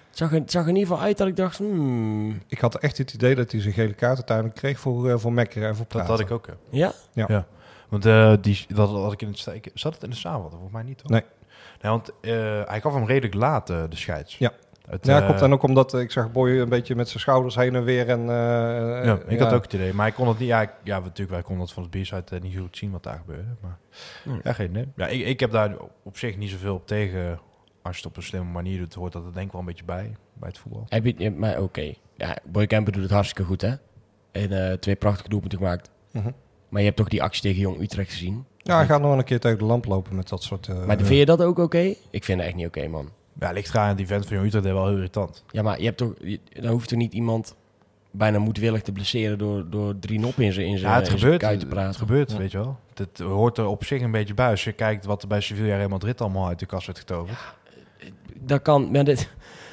Speaker 2: Het zag, er, het zag er in ieder geval uit dat ik dacht, hmm.
Speaker 3: Ik had echt het idee dat hij zijn gele kaart uiteindelijk kreeg voor, uh, voor mekkeren en voor praten.
Speaker 1: Dat had ik ook. Hè.
Speaker 2: Ja?
Speaker 3: Ja.
Speaker 1: ja. Want uh, die, dat had ik in het ik, zat het in de samenvatting? Volgens mij niet. Hoor.
Speaker 3: Nee.
Speaker 1: nee want hij gaf hem redelijk laat, de scheids.
Speaker 3: Ja. Het, ja, komt dan ook omdat uh, ik zag Boy een beetje met zijn schouders heen en weer. En, uh,
Speaker 1: ja, ik ja. had ook het idee. Maar ik kon het niet. Ja, ik, ja natuurlijk, wij konden het van het uh, niet goed zien wat daar gebeurde. Maar nee. ja, geen idee. Ja, ik, ik heb daar op zich niet zoveel op tegen. Als je het op een slimme manier doet, hoort dat er denk ik wel een beetje bij, bij het voetbal.
Speaker 2: Heb je, maar oké. Okay. Ja, Boy Kemper doet het hartstikke goed, hè? En twee prachtige doelpunten gemaakt.
Speaker 3: Uh -huh.
Speaker 2: Maar je hebt toch die actie tegen Jong Utrecht gezien?
Speaker 3: Ja, hij gaat nog een keer tegen de lamp lopen met dat soort... uh,
Speaker 2: maar vind je dat ook oké? Okay? Ik vind het echt niet oké, okay, man.
Speaker 1: Ja, ligt eraan. Die vent van Jong Utrecht is wel heel irritant.
Speaker 2: Ja, maar je hebt toch, je, dan hoeft er niet iemand bijna moedwillig te blesseren door, door drie noppen in zijn in
Speaker 1: ja, het gebeurt,
Speaker 2: te praten.
Speaker 1: Het gebeurt,
Speaker 2: ja.
Speaker 1: weet je wel. Het hoort er op zich een beetje bij. Als je kijkt wat er bij Sevilla Real Madrid allemaal uit de kast werd getoverd.
Speaker 2: Ja, dat kan, maar dit,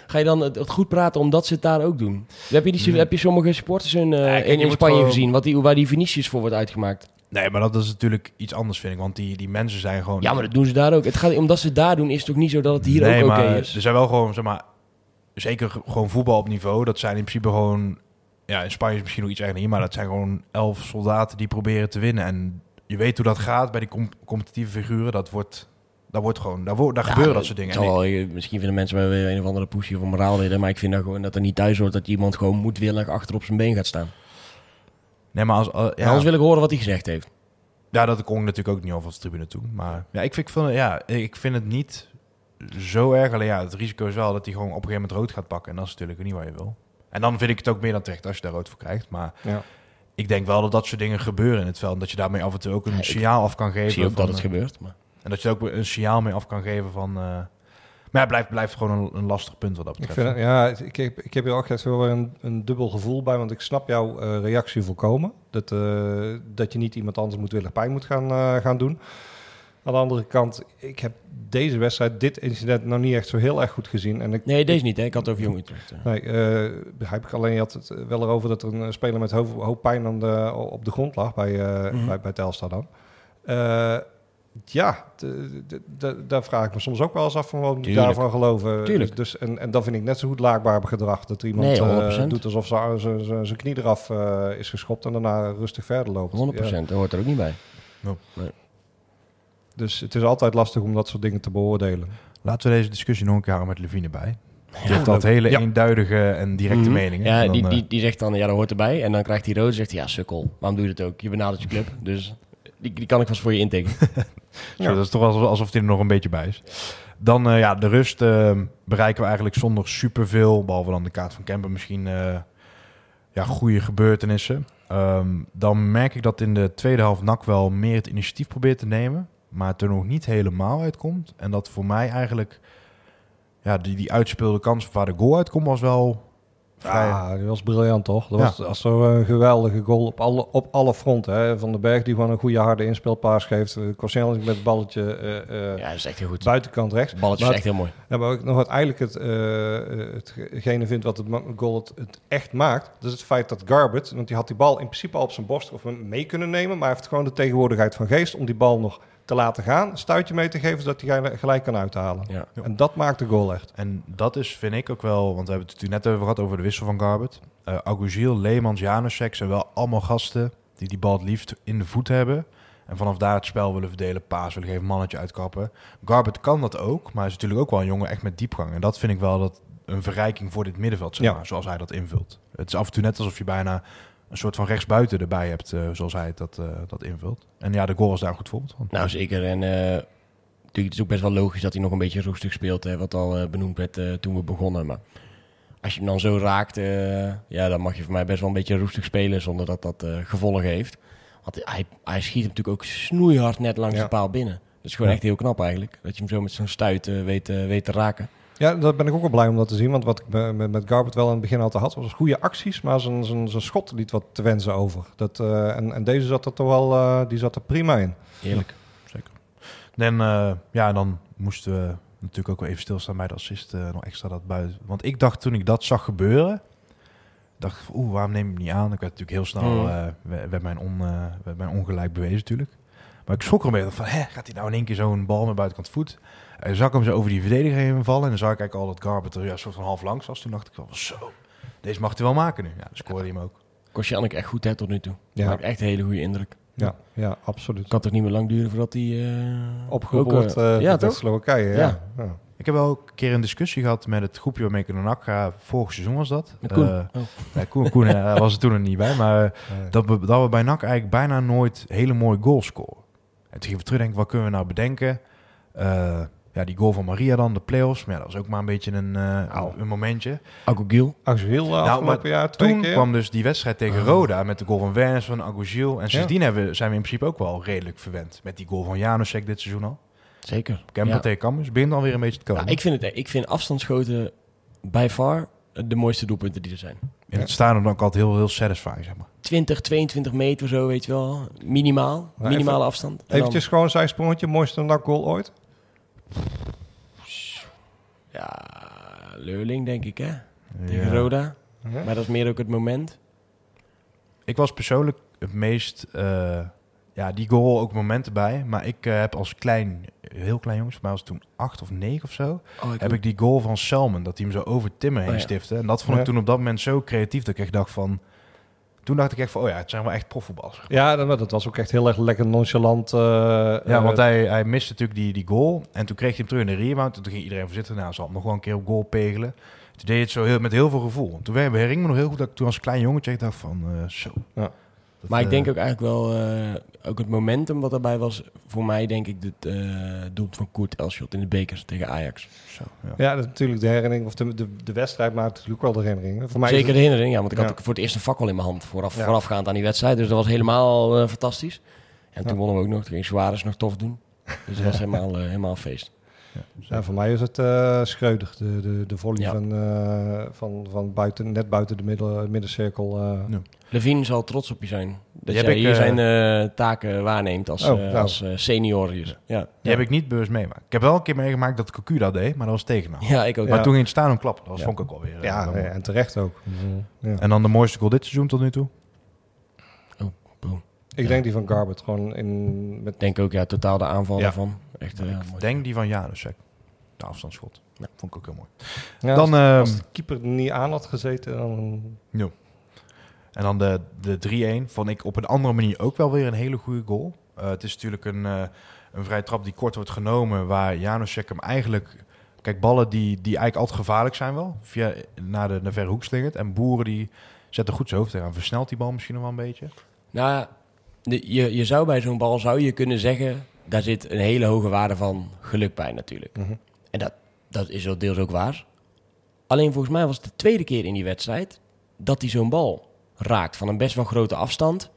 Speaker 2: ga je dan het, het, goed praten omdat ze het daar ook doen? Heb je, die, nee. heb je sommige sporters in, uh, ja, in, in Spanje gewoon... gezien, wat die, waar die Vinicius voor wordt uitgemaakt?
Speaker 1: Nee, maar dat is natuurlijk iets anders, vind ik. Want die, die mensen zijn gewoon...
Speaker 2: Ja, maar dat doen ze daar ook. Het gaat, omdat ze het daar doen, is het toch niet zo dat het hier
Speaker 1: nee,
Speaker 2: ook oké
Speaker 1: okay
Speaker 2: is?
Speaker 1: Er zijn wel gewoon, zeg maar... Zeker gewoon voetbal op niveau. Dat zijn in principe gewoon... Ja, in Spanje is misschien nog iets erger hier. Maar dat zijn gewoon elf soldaten die proberen te winnen. En je weet hoe dat gaat bij die com competitieve figuren. Dat wordt... Daar, wordt gewoon, daar, wordt, daar ja, gebeuren dat soort dingen.
Speaker 2: Zal, ik, misschien vinden mensen wel weer een of andere pushy of moraalridder. Maar ik vind dat gewoon dat er niet thuis hoort dat iemand gewoon moedwillig achter op zijn been gaat staan.
Speaker 1: Nee, maar als, uh, ja.
Speaker 2: Anders wil ik horen wat hij gezegd heeft.
Speaker 1: Ja, dat kon ik natuurlijk ook niet over als tribune toe. Maar ja, ik vind, ik, vind, ja, ik vind het niet zo erg. Alleen ja, het risico is wel dat hij gewoon op een gegeven moment rood gaat pakken. En dat is natuurlijk niet wat je wil. En dan vind ik het ook meer dan terecht als je daar rood voor krijgt. Maar
Speaker 3: ja.
Speaker 1: ik denk wel dat dat soort dingen gebeuren in het veld. En dat je daarmee af en toe ook een
Speaker 2: Ja,
Speaker 1: signaal af kan geven.
Speaker 2: Ik zie ook
Speaker 1: van,
Speaker 2: dat het
Speaker 1: eh,
Speaker 2: gebeurt. Maar.
Speaker 1: En dat je ook een signaal mee af kan geven van... eh, Maar ja, blijft, blijft gewoon een, een lastig punt wat dat
Speaker 3: Ik,
Speaker 1: betreft.
Speaker 3: vind, het- ja, ik heb, ik heb hier ook echt wel weer een, een dubbel gevoel bij, want ik snap jouw eh, reactie volkomen. Dat, eh, dat je niet iemand anders moedwillig pijn moet gaan, eh, gaan doen. Aan de andere kant, ik heb deze wedstrijd, dit incident, nog niet echt zo heel erg goed gezien. En ik,
Speaker 2: Nee, deze niet, hè? Ik had het over Jong Utrecht. eh.
Speaker 3: Nee, eh, begrijp ik alleen. Je had het wel erover dat er een speler met hoop, hoop pijn aan de, op de grond lag bij, eh
Speaker 2: Mhm.
Speaker 3: bij, bij Telstar dan. Eh, ja, daar vraag ik me soms ook wel eens af van wat moet ik
Speaker 2: Tuurlijk.
Speaker 3: daarvan geloven.
Speaker 2: Tuurlijk.
Speaker 3: Dus, dus, en, en dan vind ik net zo goed laakbaar gedrag. Dat er iemand
Speaker 2: Nee,
Speaker 3: eh,
Speaker 2: 100%.
Speaker 3: doet alsof ze- ze- ze- zijn knie eraf eh, is geschopt en daarna rustig verder loopt.
Speaker 2: 100%,
Speaker 3: Ja.
Speaker 2: dat hoort er ook niet bij.
Speaker 3: Dus het is altijd lastig om dat soort dingen te beoordelen.
Speaker 1: Laten we deze discussie nog een keer houden met Levine bij. Die
Speaker 2: Ja,
Speaker 1: heeft dat hele
Speaker 3: Ja.
Speaker 1: eenduidige en directe
Speaker 2: Mhm.
Speaker 1: meningen.
Speaker 2: Ja,
Speaker 1: dan,
Speaker 2: die,
Speaker 1: eh,
Speaker 2: die, die zegt dan, ja, dat hoort erbij. En dan krijgt hij rood en zegt hij, ja, sukkel. Waarom doe je dat ook? Je benadert je club. Dus die, die kan ik vast voor je intekenen.
Speaker 1: Zo, dat is toch alsof, alsof hij er nog een beetje bij is. Dan eh, ja, de rust eh, bereiken we eigenlijk zonder superveel. Behalve dan de kaart van Kemper misschien eh, ja, goede gebeurtenissen. Ehm, dan merk ik dat in de tweede helft NAC wel meer het initiatief probeert te nemen. Maar het er nog niet helemaal uitkomt. En dat voor mij eigenlijk... Ja, die, die uitspeelde kans waar de goal uitkomt was wel.
Speaker 3: Ja, die was briljant toch? Dat
Speaker 1: Ja.
Speaker 3: was, was zo een geweldige goal op alle, op alle fronten. Hè? Van den Berg die gewoon een goede harde inspeelpaas geeft. Corselis met het balletje eh, eh,
Speaker 2: Ja, dat is echt heel goed.
Speaker 3: buitenkant rechts.
Speaker 2: Het balletje
Speaker 3: Maar
Speaker 2: is echt heel mooi.
Speaker 3: Ja, maar ook nog wat eigenlijk het, eh, hetgene vindt wat het goal het, het echt maakt. Dat is het feit dat Garbett, want die had die bal in principe al op zijn borst of mee kunnen nemen. Maar hij heeft gewoon de tegenwoordigheid van geest om die bal nog te laten gaan. Een stuitje mee te geven, zodat hij gelijk- kan uithalen.
Speaker 2: Ja.
Speaker 3: En dat maakt de goal echt.
Speaker 1: En dat is, vind ik ook wel, want we hebben het natuurlijk net over gehad over de wissel van Garbert. Uh, Leemans, Janusek zijn wel allemaal gasten die die bal het liefst in de voet hebben. En vanaf daar het spel willen verdelen, paas willen geven, mannetje uitkappen. Garbert kan dat ook, maar hij is natuurlijk ook wel een jongen echt met diepgang. En dat vind ik wel dat een verrijking voor dit middenveld, zeg
Speaker 3: Ja.
Speaker 1: zoals hij dat invult. Het is af en toe net alsof je bijna een soort van rechtsbuiten erbij hebt, uh, zoals hij dat, uh, dat invult. En ja, de goal was daar een goed voorbeeld van.
Speaker 2: Nou, zeker. En uh, natuurlijk, het is ook best wel logisch dat hij nog een beetje roestig speelt, hè, wat al uh, benoemd werd uh, toen we begonnen. Maar als je hem dan zo raakt, uh, ja, dan mag je voor mij best wel een beetje roestig spelen zonder dat dat uh, gevolgen heeft. Want hij, hij schiet hem natuurlijk ook snoeihard net langs
Speaker 3: Ja.
Speaker 2: de paal binnen. Dat is gewoon
Speaker 3: Ja.
Speaker 2: echt heel knap eigenlijk, dat je hem zo met zo'n stuit uh, weet, uh, weet te raken.
Speaker 3: Ja, daar ben ik ook wel blij om dat te zien. Want wat ik me- met, met Garbert wel in het begin altijd had, was goede acties. Maar zijn, zijn, zijn schot liet wat te wensen over. Dat, eh, en, en deze zat er toch wel eh, die zat er prima in.
Speaker 2: Heerlijk.
Speaker 1: Zeker. En uh, ja, dan moesten we natuurlijk ook wel even stilstaan bij de assist uh, nog extra dat buiten. Want ik dacht toen ik dat zag gebeuren, dacht ik, oeh, waarom neem ik hem niet aan? Ik werd natuurlijk heel snel, uh, werd, mijn on, uh, werd mijn ongelijk bewezen natuurlijk. Maar ik schrok er een beetje van, hè, gaat hij nou in één keer zo'n bal met buitenkant voet? En zag ik hem zo over die verdediger heen vallen en dan zag ik eigenlijk al dat Garbert er ja, soort van half langs was. Toen dacht ik wel, zo, deze mag hij wel maken nu. Ja, scoorde hij hem ook.
Speaker 2: Kostjanik echt goed hè, tot nu toe.
Speaker 3: Ja.
Speaker 2: Maakt echt een hele goede indruk.
Speaker 3: Ja, ja absoluut.
Speaker 2: Kan toch niet meer lang duren voordat hij... Uh,
Speaker 3: Opgeroepen wordt uh,
Speaker 2: ja,
Speaker 3: ja,
Speaker 2: toch?
Speaker 3: Slowakije. Ja.
Speaker 2: Ja.
Speaker 3: Ja.
Speaker 1: Ik heb wel een keer een discussie gehad met het groepje waarmee ik in de NAC ga. Vorig seizoen was dat.
Speaker 2: Met Koen.
Speaker 1: Uh,
Speaker 2: oh.
Speaker 1: ja, Koen, Koen uh, was er toen er niet bij. Maar
Speaker 3: Nee.
Speaker 1: dat we, dat we bij NAC eigenlijk bijna nooit hele mooie goals scoren. En toen gingen we terugdenken, wat kunnen we nou bedenken? Ja, die goal van Maria dan, de play-offs. Maar ja, dat was ook maar een beetje een, uh,
Speaker 3: Nou.
Speaker 1: een momentje.
Speaker 2: Agogil.
Speaker 3: Agil
Speaker 1: Nou,
Speaker 3: afgelopen jaar twee
Speaker 1: Toen
Speaker 3: keer.
Speaker 1: kwam dus die wedstrijd tegen
Speaker 2: Oh.
Speaker 1: Roda met de goal van Wernes, van Agogil. En sindsdien hebben, we- zijn we in principe ook wel redelijk verwend. Met die goal van Janusek dit seizoen al.
Speaker 2: Zeker.
Speaker 1: Kemper
Speaker 2: Ja.
Speaker 1: tegen Campus begint alweer een beetje te komen.
Speaker 2: Ja, ik, vind het, ik vind afstandsschoten bij far de mooiste doelpunten die er zijn.
Speaker 1: In het stadion ook altijd heel, heel satisfying, zeg maar.
Speaker 2: 20, 22 meter zo, weet je wel. Minimaal.
Speaker 3: Maar
Speaker 2: Minimale
Speaker 3: even-
Speaker 2: afstand. En dan-
Speaker 3: Eventjes gewoon zijn sprongetje. Mooiste NAC-goal ooit.
Speaker 2: Ja, Leurling denk ik, hè. Tegen
Speaker 1: Ja.
Speaker 2: Roda.
Speaker 3: Ja.
Speaker 2: Maar dat is meer ook het moment.
Speaker 1: Ik was persoonlijk het meest... eh, ja, die goal ook momenten bij. Maar ik eh, heb als klein, heel klein jongens, voor mij was toen acht of negen of zo...
Speaker 2: Oh,
Speaker 1: heb ik die goal van Selman, dat hij hem zo over Timmer heen
Speaker 2: Oh, ja.
Speaker 1: stifte. En dat vond ik toen op dat moment zo creatief dat ik echt dacht van... Toen dacht ik echt van, oh ja, het zijn wel echt profvoetballers.
Speaker 3: Ja, dat, dat was ook echt heel erg lekker nonchalant. eh,
Speaker 1: Ja,
Speaker 3: eh,
Speaker 1: want hij, hij miste natuurlijk die, die goal. En toen kreeg hij hem terug in de rebound. En toen ging iedereen voor zitten. Nou, zal hem nog wel een keer op goal pegelen. Toen deed het zo heel, met heel veel gevoel. Toen herinner ik me nog heel goed dat ik toen als klein jongetje dacht van, eh, zo.
Speaker 3: Ja.
Speaker 1: Dat,
Speaker 2: Maar ik
Speaker 1: eh,
Speaker 2: denk ook eigenlijk wel, eh, ook het momentum wat daarbij was, voor mij denk ik het eh doelpunt van Koert Elschot in de bekers tegen Ajax.
Speaker 1: Zo, ja.
Speaker 3: Ja, dat is natuurlijk de herinnering, of de, de, de wedstrijd maakt natuurlijk wel de herinnering. Voor mij
Speaker 2: Zeker
Speaker 3: het-
Speaker 2: de herinnering, ja, want ik had
Speaker 3: Ja.
Speaker 2: voor het eerst een fakkel in mijn hand vooraf,
Speaker 3: Ja.
Speaker 2: voorafgaand aan die wedstrijd. Dus dat was helemaal eh, fantastisch. En toen wonnen we ook nog, toen ging Suarez nog tof doen. Dus dat was helemaal, eh, helemaal een feest.
Speaker 3: Ja, voor mij is het eh Schreuder, de, de, de volley
Speaker 2: Ja.
Speaker 3: van, eh, van, van buiten, net buiten de middel, middencirkel. eh.
Speaker 2: Levine zal trots op je zijn. Dat
Speaker 1: Die
Speaker 2: jij
Speaker 1: heb ik,
Speaker 2: hier
Speaker 1: eh,
Speaker 2: zijn eh, taken waarneemt als,
Speaker 3: Oh,
Speaker 2: eh,
Speaker 3: nou.
Speaker 2: als eh, senior hier. Ja.
Speaker 1: Die heb ik niet bewust meegemaakt. Ik heb wel een keer meegemaakt dat Cocu dat deed, maar dat was tegen
Speaker 2: ja, ik ook.
Speaker 1: Maar
Speaker 3: Ja.
Speaker 1: toen ging het staan en klappen. Dat was,
Speaker 3: Ja.
Speaker 1: vond ik ook wel weer. eh,
Speaker 3: ja, en terecht ook. Ja.
Speaker 1: En dan de mooiste goal dit seizoen tot nu toe?
Speaker 3: Ik denk die van Garbert gewoon in, met
Speaker 2: Ik denk ook, ja, totaal de aanval
Speaker 3: Ja.
Speaker 2: daarvan. Echt,
Speaker 1: ik
Speaker 2: mooi.
Speaker 1: denk die van Janusek. De afstandsschot.
Speaker 2: Ja.
Speaker 1: Vond ik ook heel mooi.
Speaker 3: Ja,
Speaker 1: Dan,
Speaker 3: als,
Speaker 1: ehm,
Speaker 3: als de keeper er niet aan had gezeten, dan...
Speaker 1: En dan de, de 3-1 vond ik op een andere manier ook wel weer een hele goede goal. Eh, het is natuurlijk een, eh een vrije trap die kort wordt genomen, waar Janusek hem eigenlijk... Kijk, ballen die, die eigenlijk altijd gevaarlijk zijn wel, via, naar de naar verre hoek slingert. En Boeren die zetten goed zijn hoofd eraan. Versnelt die bal misschien nog wel een beetje?
Speaker 2: Nou, de- je, je zou bij zo'n bal zou je kunnen zeggen, daar zit een hele hoge waarde van geluk bij natuurlijk.
Speaker 3: Mhm.
Speaker 2: En dat, dat is wel deels ook waar. Alleen volgens mij was het de tweede keer in die wedstrijd dat hij zo'n bal raakt van een best wel grote afstand.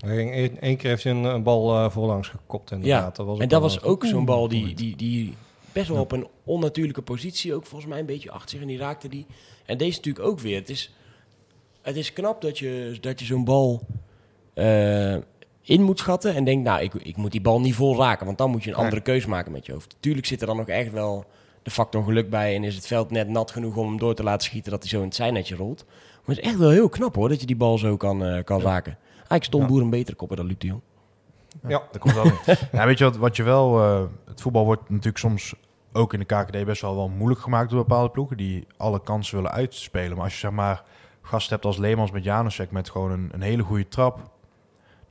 Speaker 3: Één, één keer heeft hij een, een bal eh, voorlangs gekopt inderdaad.
Speaker 2: Ja,
Speaker 3: dat was
Speaker 2: en dat was ook zo'n bal die, die, die best wel op een onnatuurlijke positie, ook volgens mij een beetje achter zich, en die raakte die. En deze natuurlijk ook weer. Het is, het is knap dat je, dat je zo'n bal eh, in moet schatten en denkt, nou, ik, ik moet die bal niet vol raken, want dan moet je een andere keus maken met je hoofd. Tuurlijk zit er dan nog echt wel de factor geluk bij en is het veld net nat genoeg om hem door te laten schieten dat hij zo in het zijnetje rolt. Maar het is echt wel heel knap hoor, dat je die bal zo kan, eh, kan raken. Eigenlijk stond
Speaker 3: Ja.
Speaker 2: Boer een betere kopper dan Luc de Jong.
Speaker 3: Ja.
Speaker 1: Dat komt wel in. ja, weet je wat, wat je wel... eh, het voetbal wordt natuurlijk soms ook in de KKD best wel, wel moeilijk gemaakt door bepaalde ploegen die alle kansen willen uitspelen. Maar als je zeg maar gasten hebt als Leemans met Janusek met gewoon een, een hele goede trap,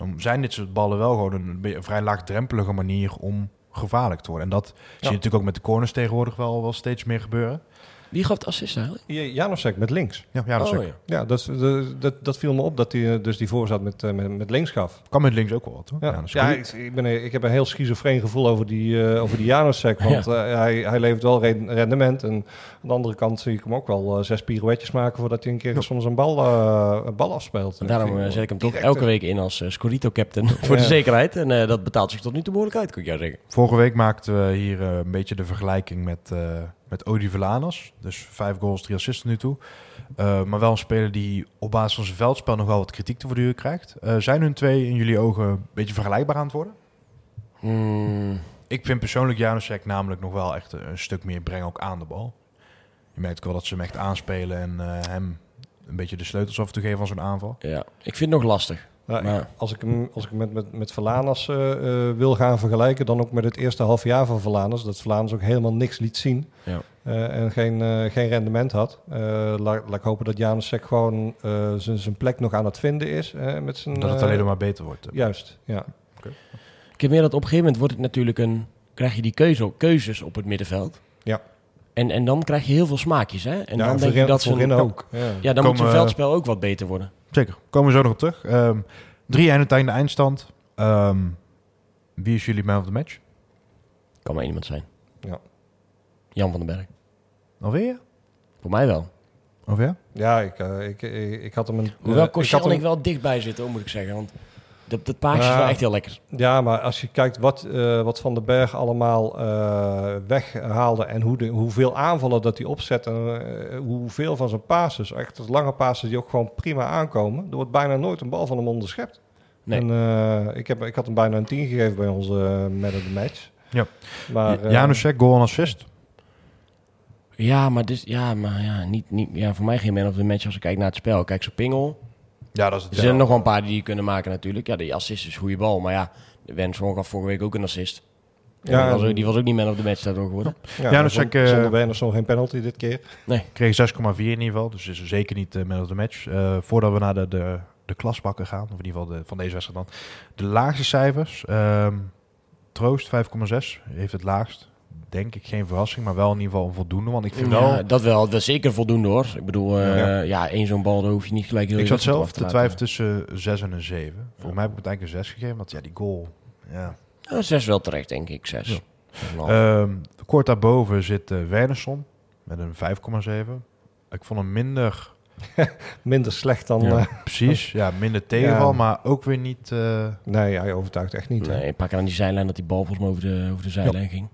Speaker 1: dan zijn dit soort ballen wel gewoon een, een vrij laagdrempelige manier om gevaarlijk te worden. En dat zie je natuurlijk ook met de corners tegenwoordig wel, wel steeds meer gebeuren.
Speaker 2: Wie gaf het assist eigenlijk?
Speaker 3: Ja, Janusek met links.
Speaker 1: Ja, Janusek
Speaker 2: Oh, ja.
Speaker 3: Ja, dat, dat, dat viel me op dat hij eh, dus die voorzet met, eh, met, met links gaf.
Speaker 1: kan met links ook wel wat hoor.
Speaker 3: Ja, ja ik, ik, ben, ik heb een heel schizofreen gevoel over die, eh over die Janusek. Want eh, hij, hij levert wel re- rendement. En aan de andere kant zie ik hem ook wel eh, zes pirouetjes maken... voordat hij een keer soms een bal, eh, een bal afspeelt.
Speaker 2: En daarom eh, zet ik hem toch elke
Speaker 3: eh,
Speaker 2: week in als eh, Scorito-captain voor de zekerheid. En eh, dat betaalt zich tot nu toe behoorlijk uit, kan ik jou zeggen.
Speaker 1: Vorige week maakten we hier eh, een beetje de vergelijking met, eh met Odi Velanas. Dus vijf goals, drie assists nu toe. Eh, maar wel een speler die op basis van zijn veldspel nog wel wat kritiek te verduren krijgt. Eh, zijn hun twee in jullie ogen een beetje vergelijkbaar aan het worden?
Speaker 2: Hmm,
Speaker 1: Ik vind persoonlijk Janusek namelijk nog wel echt een stuk meer brengen ook aan de bal. Je merkt ook wel dat ze hem echt aanspelen en eh, hem een beetje de sleutels af toe geven van zo'n aanval.
Speaker 2: ja, ik vind het nog lastig.
Speaker 3: Nou,
Speaker 2: Maar-
Speaker 3: als ik hem, als ik hem met, met, met Verlanas eh, eh, wil gaan vergelijken, dan ook met het eerste half jaar van Verlanas. Dat Verlanas ook helemaal niks liet zien
Speaker 2: Ja.
Speaker 3: eh, en geen, eh, geen rendement had. Eh, laat, laat ik hopen dat Janusek gewoon eh, zijn zijn plek nog aan het vinden is. met zijn,
Speaker 1: Dat het alleen nog maar beter wordt.
Speaker 3: Juist, ja.
Speaker 2: Ik heb meer dat op een gegeven moment wordt het natuurlijk een... krijg je die keuze, keuzes op het middenveld.
Speaker 3: Ja.
Speaker 2: En, en dan krijg je heel veel smaakjes, hè? En
Speaker 3: ja,
Speaker 2: dan denk je dat ze...
Speaker 3: ook. Ja.
Speaker 2: Ja, dan moet je veldspel ook wat beter worden.
Speaker 1: Zeker, komen we zo nog op terug. Ehm 3-1 uiteindelijk de eindstand. Ehm, wie is jullie man of the match?
Speaker 2: Kan maar iemand zijn.
Speaker 3: Ja.
Speaker 2: Jan van den Berg.
Speaker 1: Alweer?
Speaker 2: Voor mij wel.
Speaker 1: Of ja?
Speaker 3: Ja, ik, eh, ik, ik, ik had hem een...
Speaker 2: Hoewel
Speaker 3: eh, ik had
Speaker 2: Koscielny
Speaker 3: hem-
Speaker 2: wel dichtbij zit, hoor, moet ik zeggen. Want dat, dat paasje is wel echt heel lekker.
Speaker 3: Ja, maar als je kijkt wat, eh, wat Van den Berg allemaal eh, weghaalde en hoe de, hoeveel aanvallen dat hij opzet en eh, hoeveel van zijn passes, echt dat lange passes die ook gewoon prima aankomen, er wordt bijna nooit een bal van hem onderschept.
Speaker 2: Nee.
Speaker 3: En, eh, ik, heb, ik had hem bijna een 10 gegeven bij onze uh, man of the match.
Speaker 1: Ja.
Speaker 3: Maar,
Speaker 1: Janusek, goal en assist.
Speaker 2: Ja, maar, dus, ja, maar ja, niet, niet, ja, voor mij geen man of the match als ik kijk naar het spel. Kijk, zo'n pingel.
Speaker 1: Ja, dat is het.
Speaker 2: Er zijn nog wel een paar die je kunnen maken natuurlijk. Ja, die assist is een goede bal. Maar ja, Wensson gaf vorige week ook een assist.
Speaker 3: Ja,
Speaker 2: die, was ook, die was ook niet man of the match daardoor geworden.
Speaker 3: ja, zonder,
Speaker 1: eh,
Speaker 3: zonder Wernersson geen penalty dit keer.
Speaker 1: Kreeg 6,4 in ieder geval. Dus is er zeker niet de man of the match. Eh, voordat we naar de, de, de klasbakken gaan, of in ieder geval de, van deze wedstrijd dan. De laagste cijfers. ehm, Troost 5,6 heeft het laagst. Denk ik geen verrassing, maar wel in ieder geval een voldoende. Want ik vind wel...
Speaker 2: Dat wel. Dat is zeker voldoende hoor. Ik bedoel, eh,
Speaker 1: Ja.
Speaker 2: ja. één zo'n bal, daar hoef je niet gelijk heel
Speaker 1: Ik zat zelf te twijfelen tussen 6 en een 7. Voor mij heb ik het eigenlijk een 6 gegeven, want ja, die goal... Ja.
Speaker 2: Ja, zes wel terecht, denk ik. Zes.
Speaker 1: Ja.
Speaker 2: Nou,
Speaker 1: Ehm, kort daarboven zit eh Wernersson met een 5,7. Ik vond hem minder
Speaker 3: Minder slecht dan...
Speaker 1: Ja,
Speaker 3: eh,
Speaker 1: precies. Ja, minder tegenval,
Speaker 3: Ja.
Speaker 1: maar ook weer niet... eh,
Speaker 3: nee, hij overtuigt echt niet.
Speaker 2: Nee, keer aan die zijlijn dat die bal volgens mij over de, over de zijlijn ging.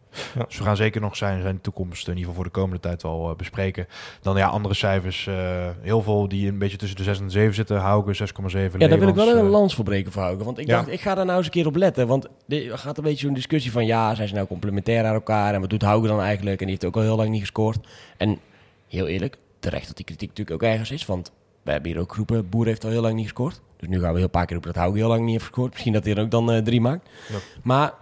Speaker 1: Dus we gaan zeker nog zijn, zijn toekomst, in ieder geval voor de komende tijd wel eh, bespreken. Dan ja, andere cijfers. eh, heel veel die een beetje tussen de 6 en de 7 zitten. Hauke 6,7.
Speaker 2: Ja, daar wil ik wel een
Speaker 1: eh,
Speaker 2: lans voor breken voor Hauke. Want ik
Speaker 3: Ja.
Speaker 2: dacht, ik ga daar nou eens een keer op letten. Want er gaat een beetje zo'n discussie van... ja, zijn ze nou complementair aan elkaar? En wat doet Hauke dan eigenlijk? En die heeft ook al heel lang niet gescoord. En heel eerlijk, terecht dat die kritiek natuurlijk ook ergens is. Want we hebben hier ook geroepen, Boer heeft al heel lang niet gescoord. Dus nu gaan we heel een paar keer roepen dat Hauke heel lang niet heeft gescoord. Misschien dat hij er ook dan drie maakt.
Speaker 1: Ja.
Speaker 2: Maar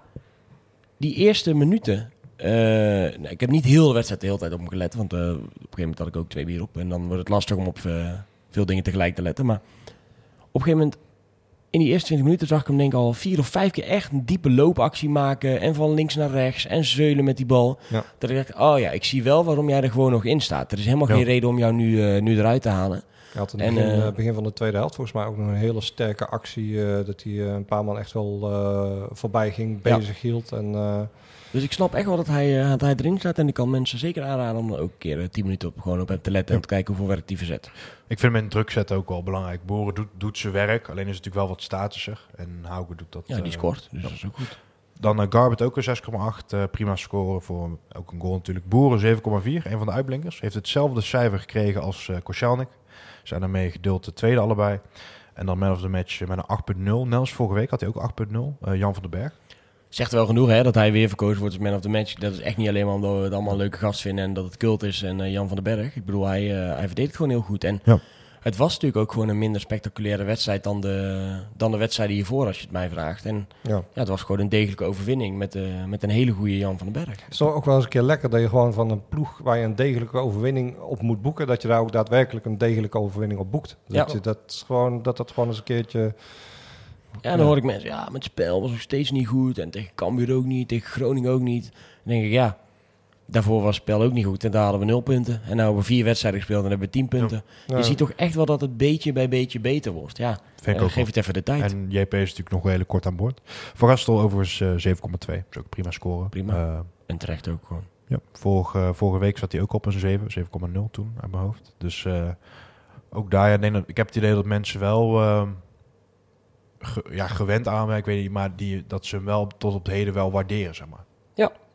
Speaker 2: die eerste minuten... eh, nou, ik heb niet heel de wedstrijd de hele tijd op hem gelet. Want eh, op een gegeven moment had ik ook twee bier op. En dan wordt het lastig om op eh, veel dingen tegelijk te letten. Maar op een gegeven moment in die eerste 20 minuten zag ik hem denk ik al vier of vijf keer echt een diepe loopactie maken. En van links naar rechts. En zeulen met die bal.
Speaker 3: Ja.
Speaker 2: Dat ik dacht, oh ja, ik zie wel waarom jij er gewoon nog in staat. Er is helemaal
Speaker 1: Ja.
Speaker 2: geen reden om jou nu, nu eruit te halen.
Speaker 3: Hij had in
Speaker 2: En,
Speaker 3: het begin,
Speaker 2: eh,
Speaker 3: eh, begin van de tweede helft volgens mij ook nog een hele sterke actie. eh, dat hij eh, een paar man echt wel eh, voorbij ging,
Speaker 2: Ja.
Speaker 3: bezig hield. En, eh,
Speaker 2: Dus ik snap echt wel dat hij, eh, dat hij erin staat. En ik kan mensen zeker aanraden om er ook een keer 10 minuten op, gewoon op hem te letten. En te kijken hoeveel werk die verzet.
Speaker 1: Ik vind hem in druk zetten ook wel belangrijk. Boeren doet, doet zijn werk, alleen is het natuurlijk wel wat statuscher. En Hauke doet dat.
Speaker 2: Ja, die scoort. Dus dat is ook goed.
Speaker 1: Dan uh, Garbert ook een 6,8. eh, prima scoren voor ook een goal natuurlijk. Boeren 7,4. Een van de uitblinkers. Heeft hetzelfde cijfer gekregen als uh, Koscielnik. Zijn daarmee geduld de tweede allebei. En dan man of the match met een 8,0. Nels vorige week had hij ook 8,0. Uh, Jan van den Berg.
Speaker 2: Zegt wel genoeg hè, dat hij weer verkozen wordt als man of the match. Dat is echt niet alleen maar omdat we het allemaal een leuke gast vinden en dat het cult is en uh, Jan van den Berg. Ik bedoel, hij, uh, hij verdedigt gewoon heel goed. En
Speaker 1: Ja.
Speaker 2: Het was natuurlijk ook gewoon een minder spectaculaire wedstrijd dan de, dan de wedstrijden hiervoor, als je het mij vraagt. En
Speaker 3: ja.
Speaker 2: ja, het was gewoon een degelijke overwinning met, uh, met een hele goede Jan van den Berg.
Speaker 3: Het is toch ook wel eens een keer lekker dat je gewoon van een ploeg waar je een degelijke overwinning op moet boeken, dat je daar ook daadwerkelijk een degelijke overwinning op boekt. Dat,
Speaker 2: Ja.
Speaker 3: je, dat, is gewoon, dat dat gewoon eens een keertje...
Speaker 2: Ja, dan hoor ik mensen, ja, met spel was nog steeds niet goed. En tegen Cambuur ook niet, tegen Groningen ook niet. Dan denk ik, ja, daarvoor was het spel ook niet goed. En daar hadden we nul punten. En nu hebben we vier wedstrijden gespeeld en hebben we tien punten.
Speaker 3: Ja.
Speaker 2: Je ziet toch echt wel dat het beetje bij beetje beter wordt. Ja,
Speaker 1: Vind ik
Speaker 2: eh,
Speaker 1: ook
Speaker 2: geef
Speaker 1: wel.
Speaker 2: het even de tijd.
Speaker 1: En JP is natuurlijk nog wel heel kort aan boord. Voor Rastel overigens uh, 7,2. Dat is ook prima scoren.
Speaker 2: Prima.
Speaker 1: Uh,
Speaker 2: En terecht ook gewoon.
Speaker 1: ja, vorige, vorige week zat hij ook op een 7. 7,0 toen uit mijn hoofd. Dus uh, ook daar, ja, denk dat, ik heb het idee dat mensen wel... Uh, ge, ja, gewend aan, ik weet niet, maar die, dat ze hem wel tot op het heden wel waarderen, zeg maar.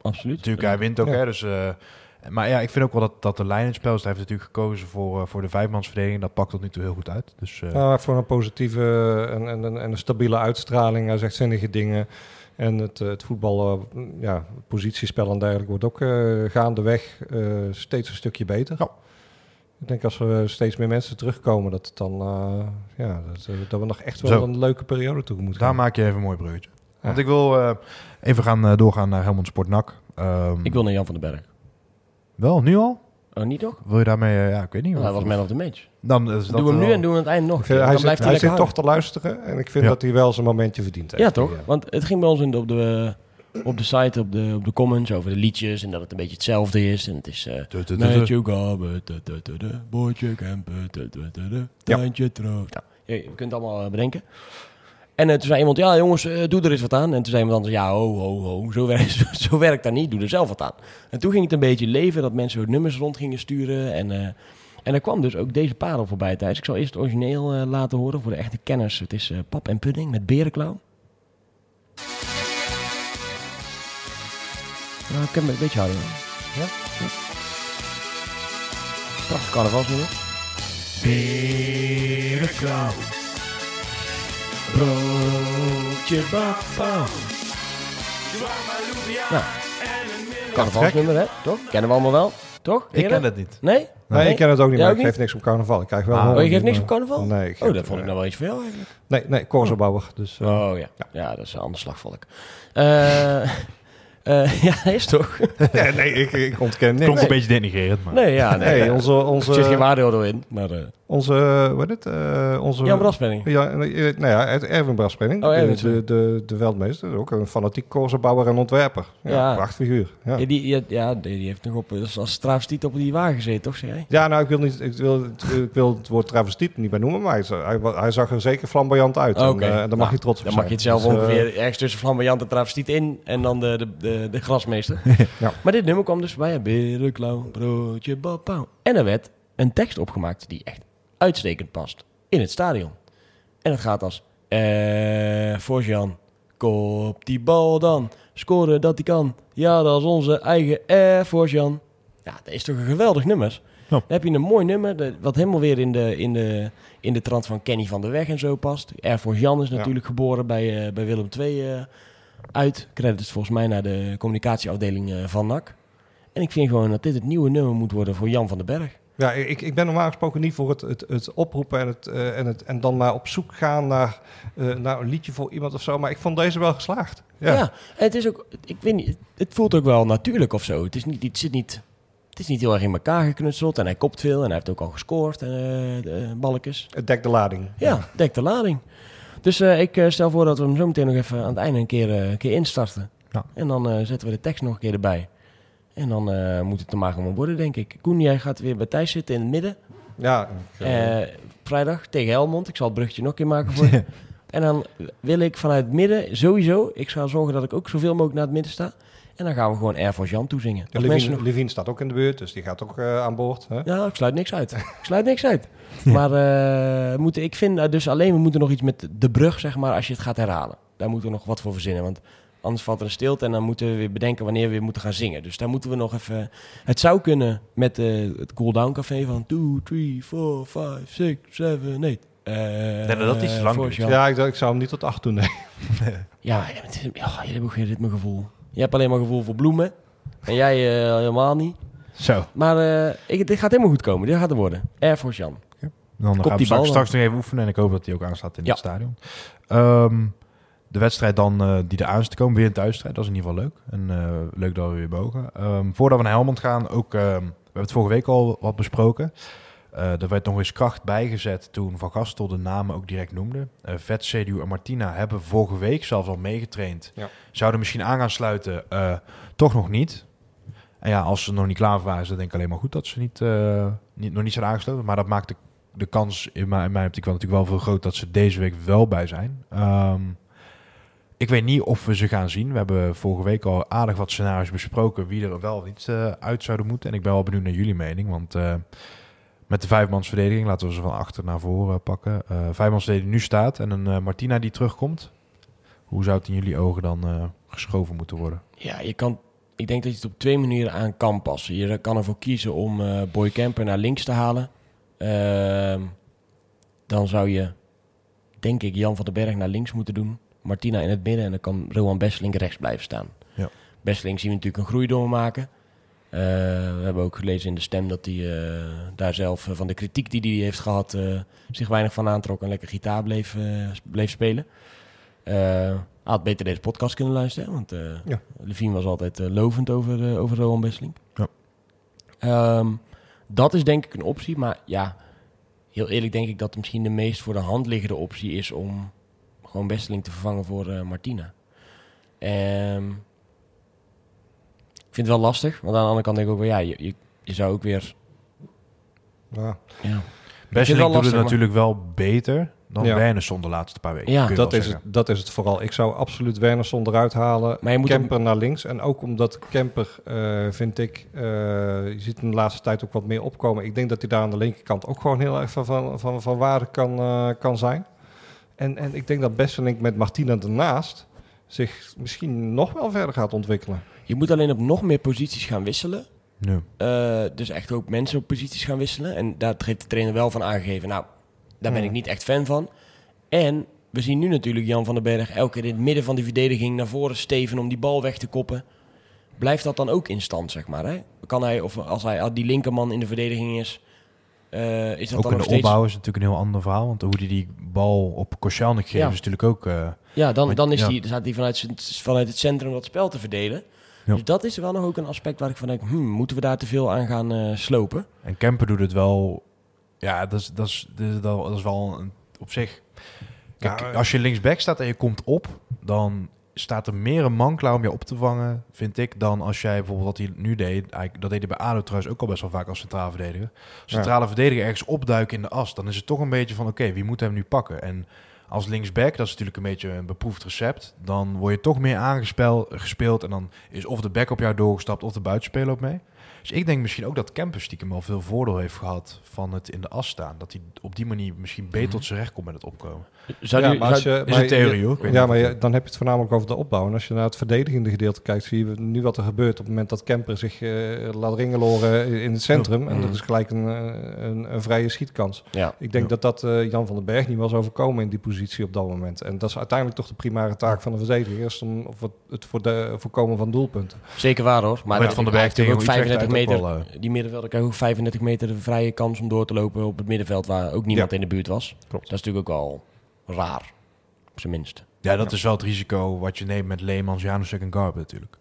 Speaker 2: Absoluut.
Speaker 1: Natuurlijk, hij wint ook,
Speaker 3: Ja.
Speaker 1: hè, dus... Uh, maar ja, ik vind ook wel dat, dat de lijn in het spel is. Hij heeft natuurlijk gekozen voor, uh, voor de vijfmansverdediging. Dat pakt tot nu toe heel goed uit. Dus, uh,
Speaker 3: Nou, voor een positieve en, en, en een stabiele uitstraling. Hij zegt zinnige dingen. En het, het voetbal, ja, het positiespel en dergelijke wordt ook uh, gaandeweg uh, steeds een stukje beter.
Speaker 1: Ja.
Speaker 3: Ik denk als er steeds meer mensen terugkomen, dat, het dan, uh, ja, dat, dat, we nog echt wel
Speaker 1: Zo.
Speaker 3: een leuke periode toe moeten
Speaker 1: Daar
Speaker 3: gaan.
Speaker 1: maak je even een mooi bruggetje. Want ik wil uh, even gaan uh, doorgaan naar Helmond Sport NAC. Um,
Speaker 2: Ik wil naar Jan van den Berg.
Speaker 1: Wel, nu al?
Speaker 2: Oh, niet toch?
Speaker 1: Wil je daarmee, uh, ja, ik weet niet.
Speaker 2: Nou, hij was man of the match.
Speaker 1: Dan is dat
Speaker 2: doen we hem nu en doen we het eind nog.
Speaker 3: Vind,
Speaker 2: Dan
Speaker 3: hij zit,
Speaker 2: blijft
Speaker 3: hij zit toch te luisteren en ik vind
Speaker 1: Ja.
Speaker 3: dat hij wel zijn momentje verdient heeft.
Speaker 2: Ja, toch?
Speaker 3: Ja.
Speaker 2: Want het ging bij ons in de, op, de, op de site, op de, op de comments over de liedjes en dat het een beetje hetzelfde is. En het is tuintje troost. Nou, je, kunt het allemaal eh, bedenken. En uh, toen zei iemand, ja jongens, uh, doe er eens wat aan. En toen zei iemand anders, ja ho, ho, ho, zo, werkt, zo, werkt dat niet, doe er zelf wat aan. En toen ging het een beetje leven, dat mensen ook nummers rond gingen sturen. En, uh, en er kwam dus ook deze parel voorbij thuis. Ik zal eerst het origineel laten horen voor de echte kenners. Het is Pap en Pudding met Berenklauw. Nou, ik heb een beetje harder. Ja? ja. Prachtig carnavalsnummer. Berenklauw. Broodje bapau. Nou, carnavalsnummer, hè? Toch? Kennen we allemaal wel? Toch?
Speaker 1: Ik ken het niet.
Speaker 2: Nee?
Speaker 3: Nee, ik ken het ook niet, maar ik geef niks op carnaval. Ik krijg wel
Speaker 1: Ah.
Speaker 2: Oh, je geeft niks op carnaval?
Speaker 3: Nee,
Speaker 2: Oh, dat vond ik nou wel iets jou eigenlijk.
Speaker 3: Nee, nee, Korzebouwer. Dus,
Speaker 2: Oh ja. Ja, dat is een ander slagvolk. Uh, uh, ja, is toch?
Speaker 3: ja, nee, ik, ik ontken niks.
Speaker 1: Klonk een beetje denigrerend, maar...
Speaker 2: Nee, ja, nee.
Speaker 3: Onze, onze,
Speaker 2: Er zit geen waardeoordeel in, maar... Uh,
Speaker 3: onze, wat is het? Uh, onze,
Speaker 2: Jan Braspenning.
Speaker 3: Ja, eh, nou ja, het Erwin Braspenning.
Speaker 2: Oh,
Speaker 3: de,
Speaker 2: Erwin,
Speaker 3: de,
Speaker 2: sorry.
Speaker 3: de, de veldmeester. Ook een fanatiek korzebouwer en ontwerper. Ja,
Speaker 2: Ja.
Speaker 3: prachtfiguur. Ja.
Speaker 2: Ja, die, ja, die heeft nog op, dus als travestiet op die wagen gezeten, toch, zeg jij?
Speaker 3: Ja, nou, ik wil, niet, ik, wil, ik wil het woord travestiet niet bij noemen, maar hij, zag er zeker flamboyant uit.
Speaker 2: Oké.
Speaker 3: En, eh, daar mag
Speaker 2: Nou,
Speaker 3: je trots op
Speaker 2: Dan
Speaker 3: zijn.
Speaker 2: mag je het zelf
Speaker 3: Dus, eh,
Speaker 2: ongeveer ergens tussen flamboyant en travestiet in en dan de, de, de, de grasmeester.
Speaker 3: Ja.
Speaker 2: Maar dit nummer kwam dus bij, berenklauw, broodje, bapau. En er werd een tekst opgemaakt die echt uitstekend past in het stadion. En het gaat als... Eh, voor Jan, kop die bal dan. Scoren dat hij kan. Ja, dat is onze eigen Air Force Jan. Ja, dat is toch een geweldig nummer. Dan heb je een mooi nummer, wat helemaal weer in de, in, de, in de trant van Kenny van der Weg en zo past. Air Force Jan is
Speaker 3: Ja.
Speaker 2: natuurlijk geboren bij, eh, bij Willem II eh, uit. Credits volgens mij naar de communicatieafdeling eh, van NAC. En ik vind gewoon dat dit het nieuwe nummer moet worden voor Jan van den Berg.
Speaker 3: Ja, ik, ik ben normaal gesproken niet voor het, het, het oproepen en, het, eh, en, het, en dan maar op zoek gaan naar, eh, naar een liedje voor iemand of zo. Maar ik vond deze wel geslaagd.
Speaker 2: Ja.
Speaker 3: Ja,
Speaker 2: en het is ook, ik weet niet, het voelt ook wel natuurlijk of zo. Het is niet, het zit niet, het is niet heel erg in elkaar geknutseld en hij kopt veel en hij heeft ook al gescoord, eh de balkjes.
Speaker 3: het dekt de lading.
Speaker 2: Ja, dekt de lading. Dus eh, ik eh, stel voor dat we hem zo meteen nog even aan het einde een keer, eh, een keer instarten.
Speaker 1: Ja.
Speaker 2: En dan zetten we de tekst nog een keer erbij. En dan eh, moet het er maar gewoon worden, denk ik. Koen, jij gaat weer bij Thijs zitten in het midden.
Speaker 3: Ja, Eh,
Speaker 2: vrijdag tegen Helmond. Ik zal het bruggetje nog een keer maken voor je. En dan wil ik vanuit het midden sowieso... Ik ga zorgen dat ik ook zoveel mogelijk naar het midden sta. En dan gaan we gewoon Air Force Jan toezingen.
Speaker 3: ja,
Speaker 2: nog...
Speaker 3: Levine staat ook in de buurt, dus die gaat ook eh, aan boord. Hè?
Speaker 2: Ja, ik sluit niks uit. Ik sluit niks uit. Maar eh, moeten, ik vind eh, dus alleen... We moeten nog iets met de brug, zeg maar, als je het gaat herhalen. Daar moeten we nog wat voor verzinnen. Want anders valt er een stilte en dan moeten we weer bedenken wanneer we weer moeten gaan zingen. Dus daar moeten we nog even... Het zou kunnen met eh, het Cool Down Café van 2, 3, 4, 5, 6, 7, 8. Eh
Speaker 1: dat te lang.
Speaker 3: Ja, ik, ik zou hem niet tot acht doen. Nee.
Speaker 2: Ja, ja, je hebt ook geen ritmegevoel. Je hebt alleen maar gevoel voor bloemen. En jij eh, helemaal niet.
Speaker 1: Zo,
Speaker 2: Maar eh, ik, dit gaat helemaal goed komen. Dit gaat er worden. Air Force Jan.
Speaker 1: dan
Speaker 2: Kop
Speaker 1: gaan we straks, straks nog even oefenen. En ik hoop dat hij ook aanstaat in
Speaker 2: Ja.
Speaker 1: het stadion. Ehm, de wedstrijd dan eh, die eraan is te komen, weer een thuisstrijd. Dat is in ieder geval leuk. En leuk dat we weer mogen. Ehm, voordat we naar Helmond gaan, ook, ehm, we hebben het vorige week al wat besproken. Eh, er werd nog eens kracht bijgezet toen Van Gastel de namen ook direct noemde. Eh Vet, Sedu en Martina hebben vorige week zelfs al meegetraind.
Speaker 3: Ja.
Speaker 1: Zouden misschien aan gaan sluiten, eh, toch nog niet. En ja, als ze nog niet klaar voor waren, is dat denk ik alleen maar goed dat ze niet, niet, nog niet zijn aangesloten. Maar dat maakt de, de kans in mijn, in mijn optiek wel natuurlijk wel veel groot dat ze deze week wel bij zijn. Ehm, ik weet niet of we ze gaan zien. We hebben vorige week al aardig wat scenario's besproken wie er wel of niet uit zouden moeten. En ik ben wel benieuwd naar jullie mening. Want met de vijfmansverdediging, laten we ze van achter naar voren pakken. Eh vijfmansverdediging nu staat en een eh, Martina die terugkomt. Hoe zou het in jullie ogen dan eh, geschoven moeten worden?
Speaker 2: Ja, je kan, ik denk dat je het op twee manieren aan kan passen. Je kan ervoor kiezen om Boy Camper naar links te halen. Ehm, dan zou je, denk ik, Jan van den Berg naar links moeten doen. Martina in het midden en dan kan Rowan Besseling rechts blijven staan.
Speaker 1: Ja.
Speaker 2: Besseling zien we natuurlijk een groei doormaken. Eh, we hebben ook gelezen in de stem dat hij eh, daar zelf eh, van de kritiek die hij heeft gehad eh, zich weinig van aantrok en lekker gitaar bleef, bleef spelen. Had beter deze podcast kunnen luisteren, want
Speaker 3: Ja.
Speaker 2: Levine was altijd lovend over, over Rowan Besseling.
Speaker 1: Ja.
Speaker 2: Ehm, dat is denk ik een optie, maar ja, heel eerlijk denk ik dat misschien de meest voor de hand liggende optie is om gewoon Besseling te vervangen voor Martina. Ehm, ik vind het wel lastig, want aan de andere kant denk ik ook wel, ja, je, je, je zou ook weer...
Speaker 3: Ja.
Speaker 1: Doet het
Speaker 2: maar-
Speaker 1: natuurlijk wel beter dan
Speaker 3: Ja.
Speaker 1: Wernersson de laatste paar weken.
Speaker 2: Ja,
Speaker 3: Dat is, het, dat is het vooral. Ik zou absoluut Wernersson eruit halen.
Speaker 2: Maar je moet
Speaker 3: Kemper naar links. En ook omdat Kemper, eh, vind ik, eh, je ziet hem de laatste tijd ook wat meer opkomen. Ik denk dat hij daar aan de linkerkant ook gewoon heel erg van, van, van, van waarde kan, eh, kan zijn. En, en ik denk dat Besselink met Martina ernaast zich misschien nog wel verder gaat ontwikkelen.
Speaker 2: Je moet alleen op nog meer posities gaan wisselen.
Speaker 1: Nee.
Speaker 2: Eh, dus echt ook mensen op posities gaan wisselen. En daar heeft de trainer wel van aangegeven. Nou, daar ben ik niet echt fan van. En we zien nu natuurlijk Jan van den Berg elke keer in het midden van die verdediging naar voren steven om die bal weg te koppen. Blijft dat dan ook in stand, zeg maar? Hè? Kan hij, of als hij die linkerman in de verdediging is, eh, is dat
Speaker 1: Ook
Speaker 2: dan
Speaker 1: in de
Speaker 2: steeds...
Speaker 1: opbouw is natuurlijk een heel ander verhaal. Want hoe die die bal op Koscielnik geeft
Speaker 2: Ja.
Speaker 1: is natuurlijk ook... eh,
Speaker 2: Ja, dan,
Speaker 1: Maar-
Speaker 2: dan is
Speaker 1: ja.
Speaker 2: die, staat hij vanuit, vanuit het centrum dat spel te verdelen.
Speaker 1: Ja.
Speaker 2: Dus dat is wel nog ook een aspect waar ik van denk, hmm, moeten we daar te veel aan gaan eh, slopen?
Speaker 1: En Kemper doet het wel... Ja, dat is, dat is, dat is, wel- dat is wel een, op zich... Kijk,
Speaker 3: Ja,
Speaker 1: als je linksback staat en je komt op... dan staat er meer een man klaar om je op te vangen, vind ik... dan als jij bijvoorbeeld wat hij nu deed... dat deed hij bij ADO trouwens ook al best wel vaak als centraal verdediger. Als centrale verdediger ergens opduiken in de as... dan is het toch een beetje van... oké, wie moet hem nu pakken? En als linksback, dat is natuurlijk een beetje een beproefd recept... dan word je toch meer aangespeeld gespeeld... en dan is of de back op jou doorgestapt of de buitenspeler op mee... Dus ik denk misschien ook dat Kemper stiekem wel veel voordeel heeft gehad van het in de as staan. Dat hij op die manier misschien beter tot zijn recht komt met het opkomen.
Speaker 2: Zou
Speaker 3: ja,
Speaker 2: die-
Speaker 3: maar als
Speaker 2: zou-
Speaker 3: je,
Speaker 1: Is
Speaker 3: maar
Speaker 1: een theorie
Speaker 3: je-
Speaker 1: hoor.
Speaker 3: Ja, maar je- dan heb je het voornamelijk over de opbouw. En als je naar het verdedigende gedeelte kijkt, zie je nu wat er gebeurt op het moment dat Kemper zich eh, laat ringeloren in het centrum. En dat is gelijk een, eh, een, een vrije schietkans.
Speaker 2: ja.
Speaker 3: Ik denk
Speaker 1: Ja.
Speaker 3: dat dat eh, Jan van den Berg niet was overkomen in die positie op dat moment. En dat is uiteindelijk toch de primaire taak van de verdediger. Is om of het, het voor de, voorkomen van doelpunten.
Speaker 2: Zeker waar hoor. Maar
Speaker 1: Met Van der
Speaker 2: hij
Speaker 1: Berg
Speaker 2: heeft ook
Speaker 1: tegen Utrecht
Speaker 2: 35
Speaker 1: uit ook
Speaker 2: meter.
Speaker 1: wel,
Speaker 2: Die middenvelder krijgt ook 35 meter de vrije kans om door te lopen op het middenveld waar ook niemand
Speaker 3: Ja.
Speaker 2: in de buurt was.
Speaker 3: Klopt.
Speaker 2: Dat is natuurlijk ook wel raar. Op zijn minst.
Speaker 1: Ja, dat is wel het risico wat je neemt met Leemans, Janusek en Garbe natuurlijk.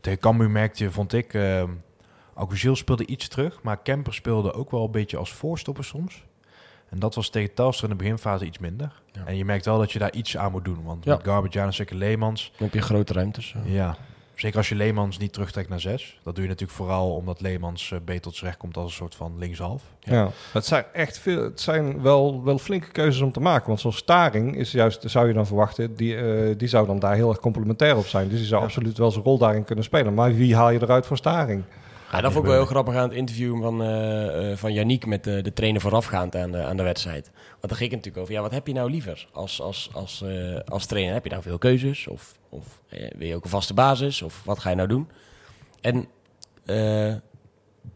Speaker 1: Tegen Cambuur merkte je, vond ik, uh, speelde iets terug, maar Kemper speelde ook wel een beetje als voorstopper soms. En dat was tegen Telstra in de beginfase iets minder.
Speaker 2: Ja.
Speaker 1: En je merkt wel dat je daar iets aan moet doen. Want met Garbe, Janusek en Leemans,
Speaker 2: Dan heb je grote ruimtes. eh.
Speaker 1: ja, zeker als je Leemans niet terugtrekt naar zes. Dat doe je natuurlijk vooral omdat Leemans eh, beter tot zijn recht komt als een soort van linkshalf.
Speaker 3: Ja. Het zijn echt veel. Het zijn wel, wel flinke keuzes om te maken. Want zo'n Staring is juist, zou je dan verwachten, die, eh, die zou dan daar heel erg complementair op zijn. Dus die zou
Speaker 1: Ja.
Speaker 3: absoluut wel zijn rol daarin kunnen spelen. Maar wie haal je eruit voor Staring?
Speaker 2: Ja, dat vond ik wel heel grappig aan het interview van, eh van Yannick met de, de trainer voorafgaand aan de, aan de wedstrijd. Want dan ging het natuurlijk over, ja, wat heb je nou liever als, als, als, eh, als trainer? Heb je nou veel keuzes? Of, of wil je ook een vaste basis? Of wat ga je nou doen? En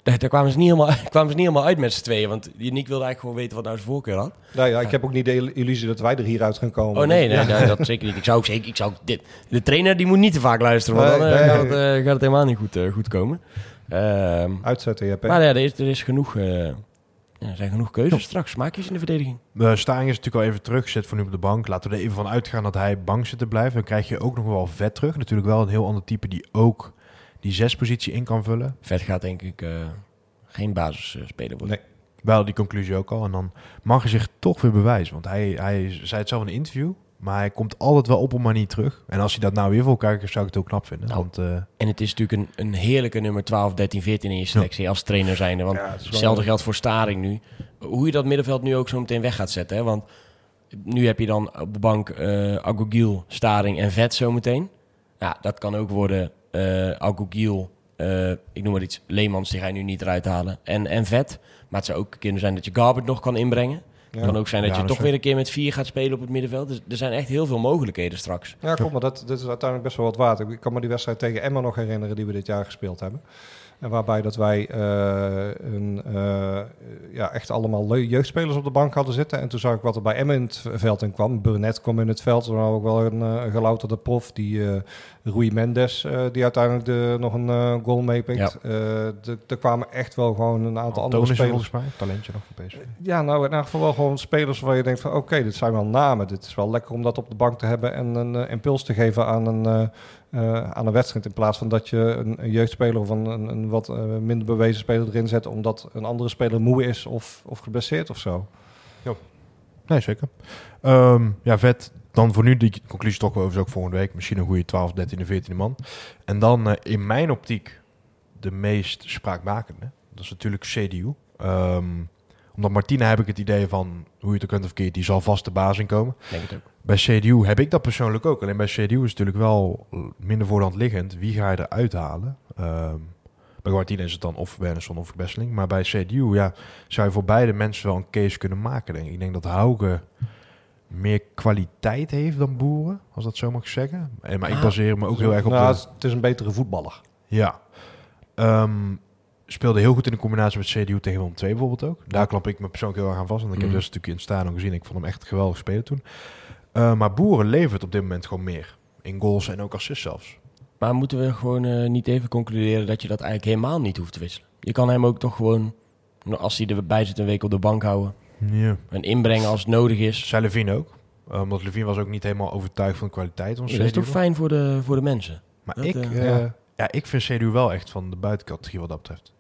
Speaker 2: daar, daar kwamen, ze niet helemaal, kwamen ze niet helemaal uit met z'n tweeën. Want Yannick wilde eigenlijk gewoon weten wat nou zijn voorkeur had.
Speaker 3: Nou ja, ik heb ook niet de illusie dat wij er hieruit gaan komen.
Speaker 2: Oh nee, nee,
Speaker 3: Ja.
Speaker 2: nee, dat zeker niet. Ik zou ook zeker, ik zou dit, de trainer die moet niet te vaak luisteren, want
Speaker 3: Nee,
Speaker 2: dan eh,
Speaker 3: nee.
Speaker 2: gaat, het, eh, gaat het helemaal niet goed, eh, goed komen. Ehm,
Speaker 3: Uitzetten, je hebt.
Speaker 2: maar ja, er is, er is genoeg, eh, ja, er zijn genoeg keuzes straks. Maak je ze in de verdediging.
Speaker 1: De Staring is natuurlijk al even terug, zit voor nu op de bank. Laten we er even van uitgaan dat hij bank zit te blijven. Dan krijg je ook nog wel vet terug. Natuurlijk wel een heel ander type die ook die zespositie in kan vullen.
Speaker 2: Vet gaat denk ik eh, geen basisspeler worden.
Speaker 3: Nee.
Speaker 1: Wel die conclusie ook al. En dan mag hij zich toch weer bewijzen. Want hij, hij zei het zelf in een interview. Maar hij komt altijd wel op een manier terug. En als hij dat nou weer voor elkaar krijgt, zou ik het ook knap vinden.
Speaker 2: Nou,
Speaker 1: want eh,
Speaker 2: En het is natuurlijk een, een heerlijke nummer 12, 13, 14 in je selectie als trainer zijnde. Want
Speaker 3: Ja, wel-
Speaker 2: hetzelfde geldt voor Staring nu. Hoe je dat middenveld nu ook zo meteen weg gaat zetten. Hè? Want nu heb je dan op de bank eh Agogiel, Staring en Vet zometeen. Ja, dat kan ook worden eh Agogiel, eh, ik noem maar iets, Leemans, die ga je nu niet eruit halen. En, en Vet. Maar het zou ook kunnen zijn dat je Garbert nog kan inbrengen. Het
Speaker 3: Ja.
Speaker 2: kan ook zijn dat
Speaker 1: Ja,
Speaker 2: je toch weer een keer met vier gaat spelen op het middenveld. Dus er zijn echt heel veel mogelijkheden straks.
Speaker 3: Ja, kom maar, dat, dat is uiteindelijk best wel wat waard. Ik kan me die wedstrijd tegen Emma nog herinneren die we dit jaar gespeeld hebben. En waarbij dat wij eh, een, eh, ja, echt allemaal jeugdspelers op de bank hadden zitten. En toen zag ik wat er bij Emma in het veld in kwam. Burnett kwam in het veld. Er was ook wel een uh, gelouterde prof. Die Rui Mendes, die uiteindelijk de, nog een goal meepikt.
Speaker 2: Ja.
Speaker 3: er kwamen echt wel gewoon een aantal andere spelers.
Speaker 1: volgens mij, talentje nog voor PSV.
Speaker 3: Ja, nou in elk geval wel gewoon spelers waar je denkt van... oké, dit zijn wel namen. Dit is wel lekker om dat op de bank te hebben... en een uh, impuls te geven aan een, uh, uh, aan een wedstrijd... in plaats van dat je een, een jeugdspeler of een, een, wat uh, minder bewezen speler erin zet... omdat een andere speler moe is of, of geblesseerd of zo.
Speaker 1: Nee, zeker. Um, ja, vet. Dan voor nu die conclusie toch wel over ook volgende week. Misschien een goede 12, 13, 14 man. En dan uh, in mijn optiek de meest spraakmakende. Dat is natuurlijk CDU. Um, omdat Martina heb ik het idee van, hoe je het ook kunt of verkeerd, die zal vast de baas inkomen.
Speaker 2: Denk het ook.
Speaker 1: Bij CDU heb ik dat persoonlijk ook. Alleen bij CDU is het natuurlijk wel minder voor de hand liggend. Wie ga je eruit halen? Um, bij Martina is het dan of Wernerson of Besseling. Maar bij CDU ja, zou je voor beide mensen wel een case kunnen maken. Denk ik. ik denk dat Hauge meer kwaliteit heeft dan Boeren, als dat zo mag zeggen. En, maar ik baseer me ook heel erg op
Speaker 3: nou,
Speaker 1: de...
Speaker 3: Het is een betere voetballer.
Speaker 1: Ja. Um, speelde heel goed in de combinatie met CDU tegen Willem 2 bijvoorbeeld ook. Daar klap ik me persoonlijk heel erg aan vast. Want ik
Speaker 2: Mm.
Speaker 1: heb dus natuurlijk in het stadion gezien. Ik vond hem echt geweldig spelen toen. Uh, maar Boeren levert op dit moment gewoon meer. In goals en ook assists zelfs.
Speaker 2: Maar moeten we gewoon uh, niet even concluderen dat je dat eigenlijk helemaal niet hoeft te wisselen? Je kan hem ook toch gewoon, als hij erbij zit, een week op de bank houden.
Speaker 1: Ja.
Speaker 2: En inbrengen als het nodig is.
Speaker 1: Zij Levine ook. Uh, omdat Levine was ook niet helemaal overtuigd van de kwaliteit van
Speaker 2: ja, Dat is toch fijn voor de, voor de mensen?
Speaker 1: Maar
Speaker 2: dat,
Speaker 1: ik, ja. ja. ik vind CDU wel echt van de buitencategorie wat dat betreft.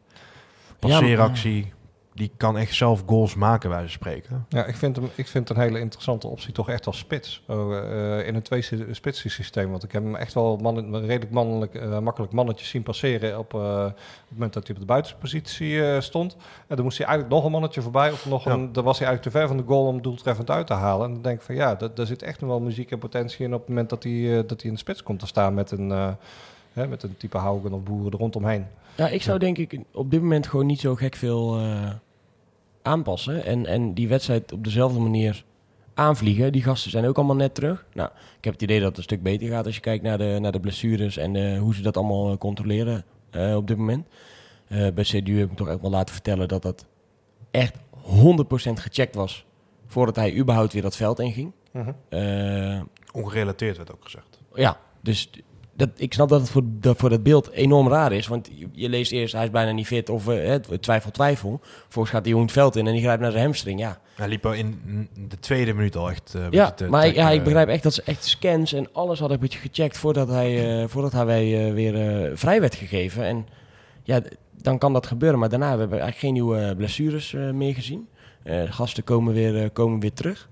Speaker 1: Passeeractie, ja, die kan echt zelf goals maken, bij ze spreken.
Speaker 3: Ja, ik vind, hem, ik vind het een hele interessante optie toch echt als spits. Uh, uh, in een twee-spitsen systeem. Want ik heb hem echt wel man, een redelijk mannelijk, uh, makkelijk mannetjes zien passeren op, op het moment dat hij op de buitenpositie stond. En dan moest hij eigenlijk nog een mannetje voorbij. Of nog een, dan was hij eigenlijk te ver van de goal om doeltreffend uit te halen. En dan denk ik van ja, daar zit echt nog wel muziek en potentie in op het moment dat hij, dat hij in de spits komt te staan met een... Uh, Hè, met een type Haugen of Boeren er rondomheen.
Speaker 2: Ja, ik zou denk ik op dit moment gewoon niet zo gek veel eh, aanpassen. En, en die wedstrijd op dezelfde manier aanvliegen. Die gasten zijn ook allemaal net terug. Nou, ik heb het idee dat het een stuk beter gaat als je kijkt naar de, naar de blessures en eh, hoe ze dat allemaal eh, controleren op dit moment. Eh, bij CDU heb ik toch echt wel laten vertellen dat dat echt 100% gecheckt was voordat hij überhaupt weer dat veld inging. Eh,
Speaker 1: Ongerelateerd werd ook gezegd.
Speaker 2: ja, dus dat, ik snap dat het voor dat, voor dat beeld enorm raar is. Want je, je leest eerst, hij is bijna niet fit of eh, twijfel, twijfel. Vervolgens gaat hij jongen het veld in en die grijpt naar zijn hamstring. Ja,
Speaker 1: Hij liep al in de tweede minuut al echt... een
Speaker 2: ja
Speaker 1: te
Speaker 2: maar ja, ik
Speaker 1: eh.
Speaker 2: begrijp echt dat ze echt scans en alles hadden een beetje gecheckt voordat hij, voordat hij wij, weer vrij werd gegeven. En ja, dan kan dat gebeuren. Maar daarna hebben we eigenlijk geen nieuwe blessures meer gezien. Gasten komen weer, komen weer terug.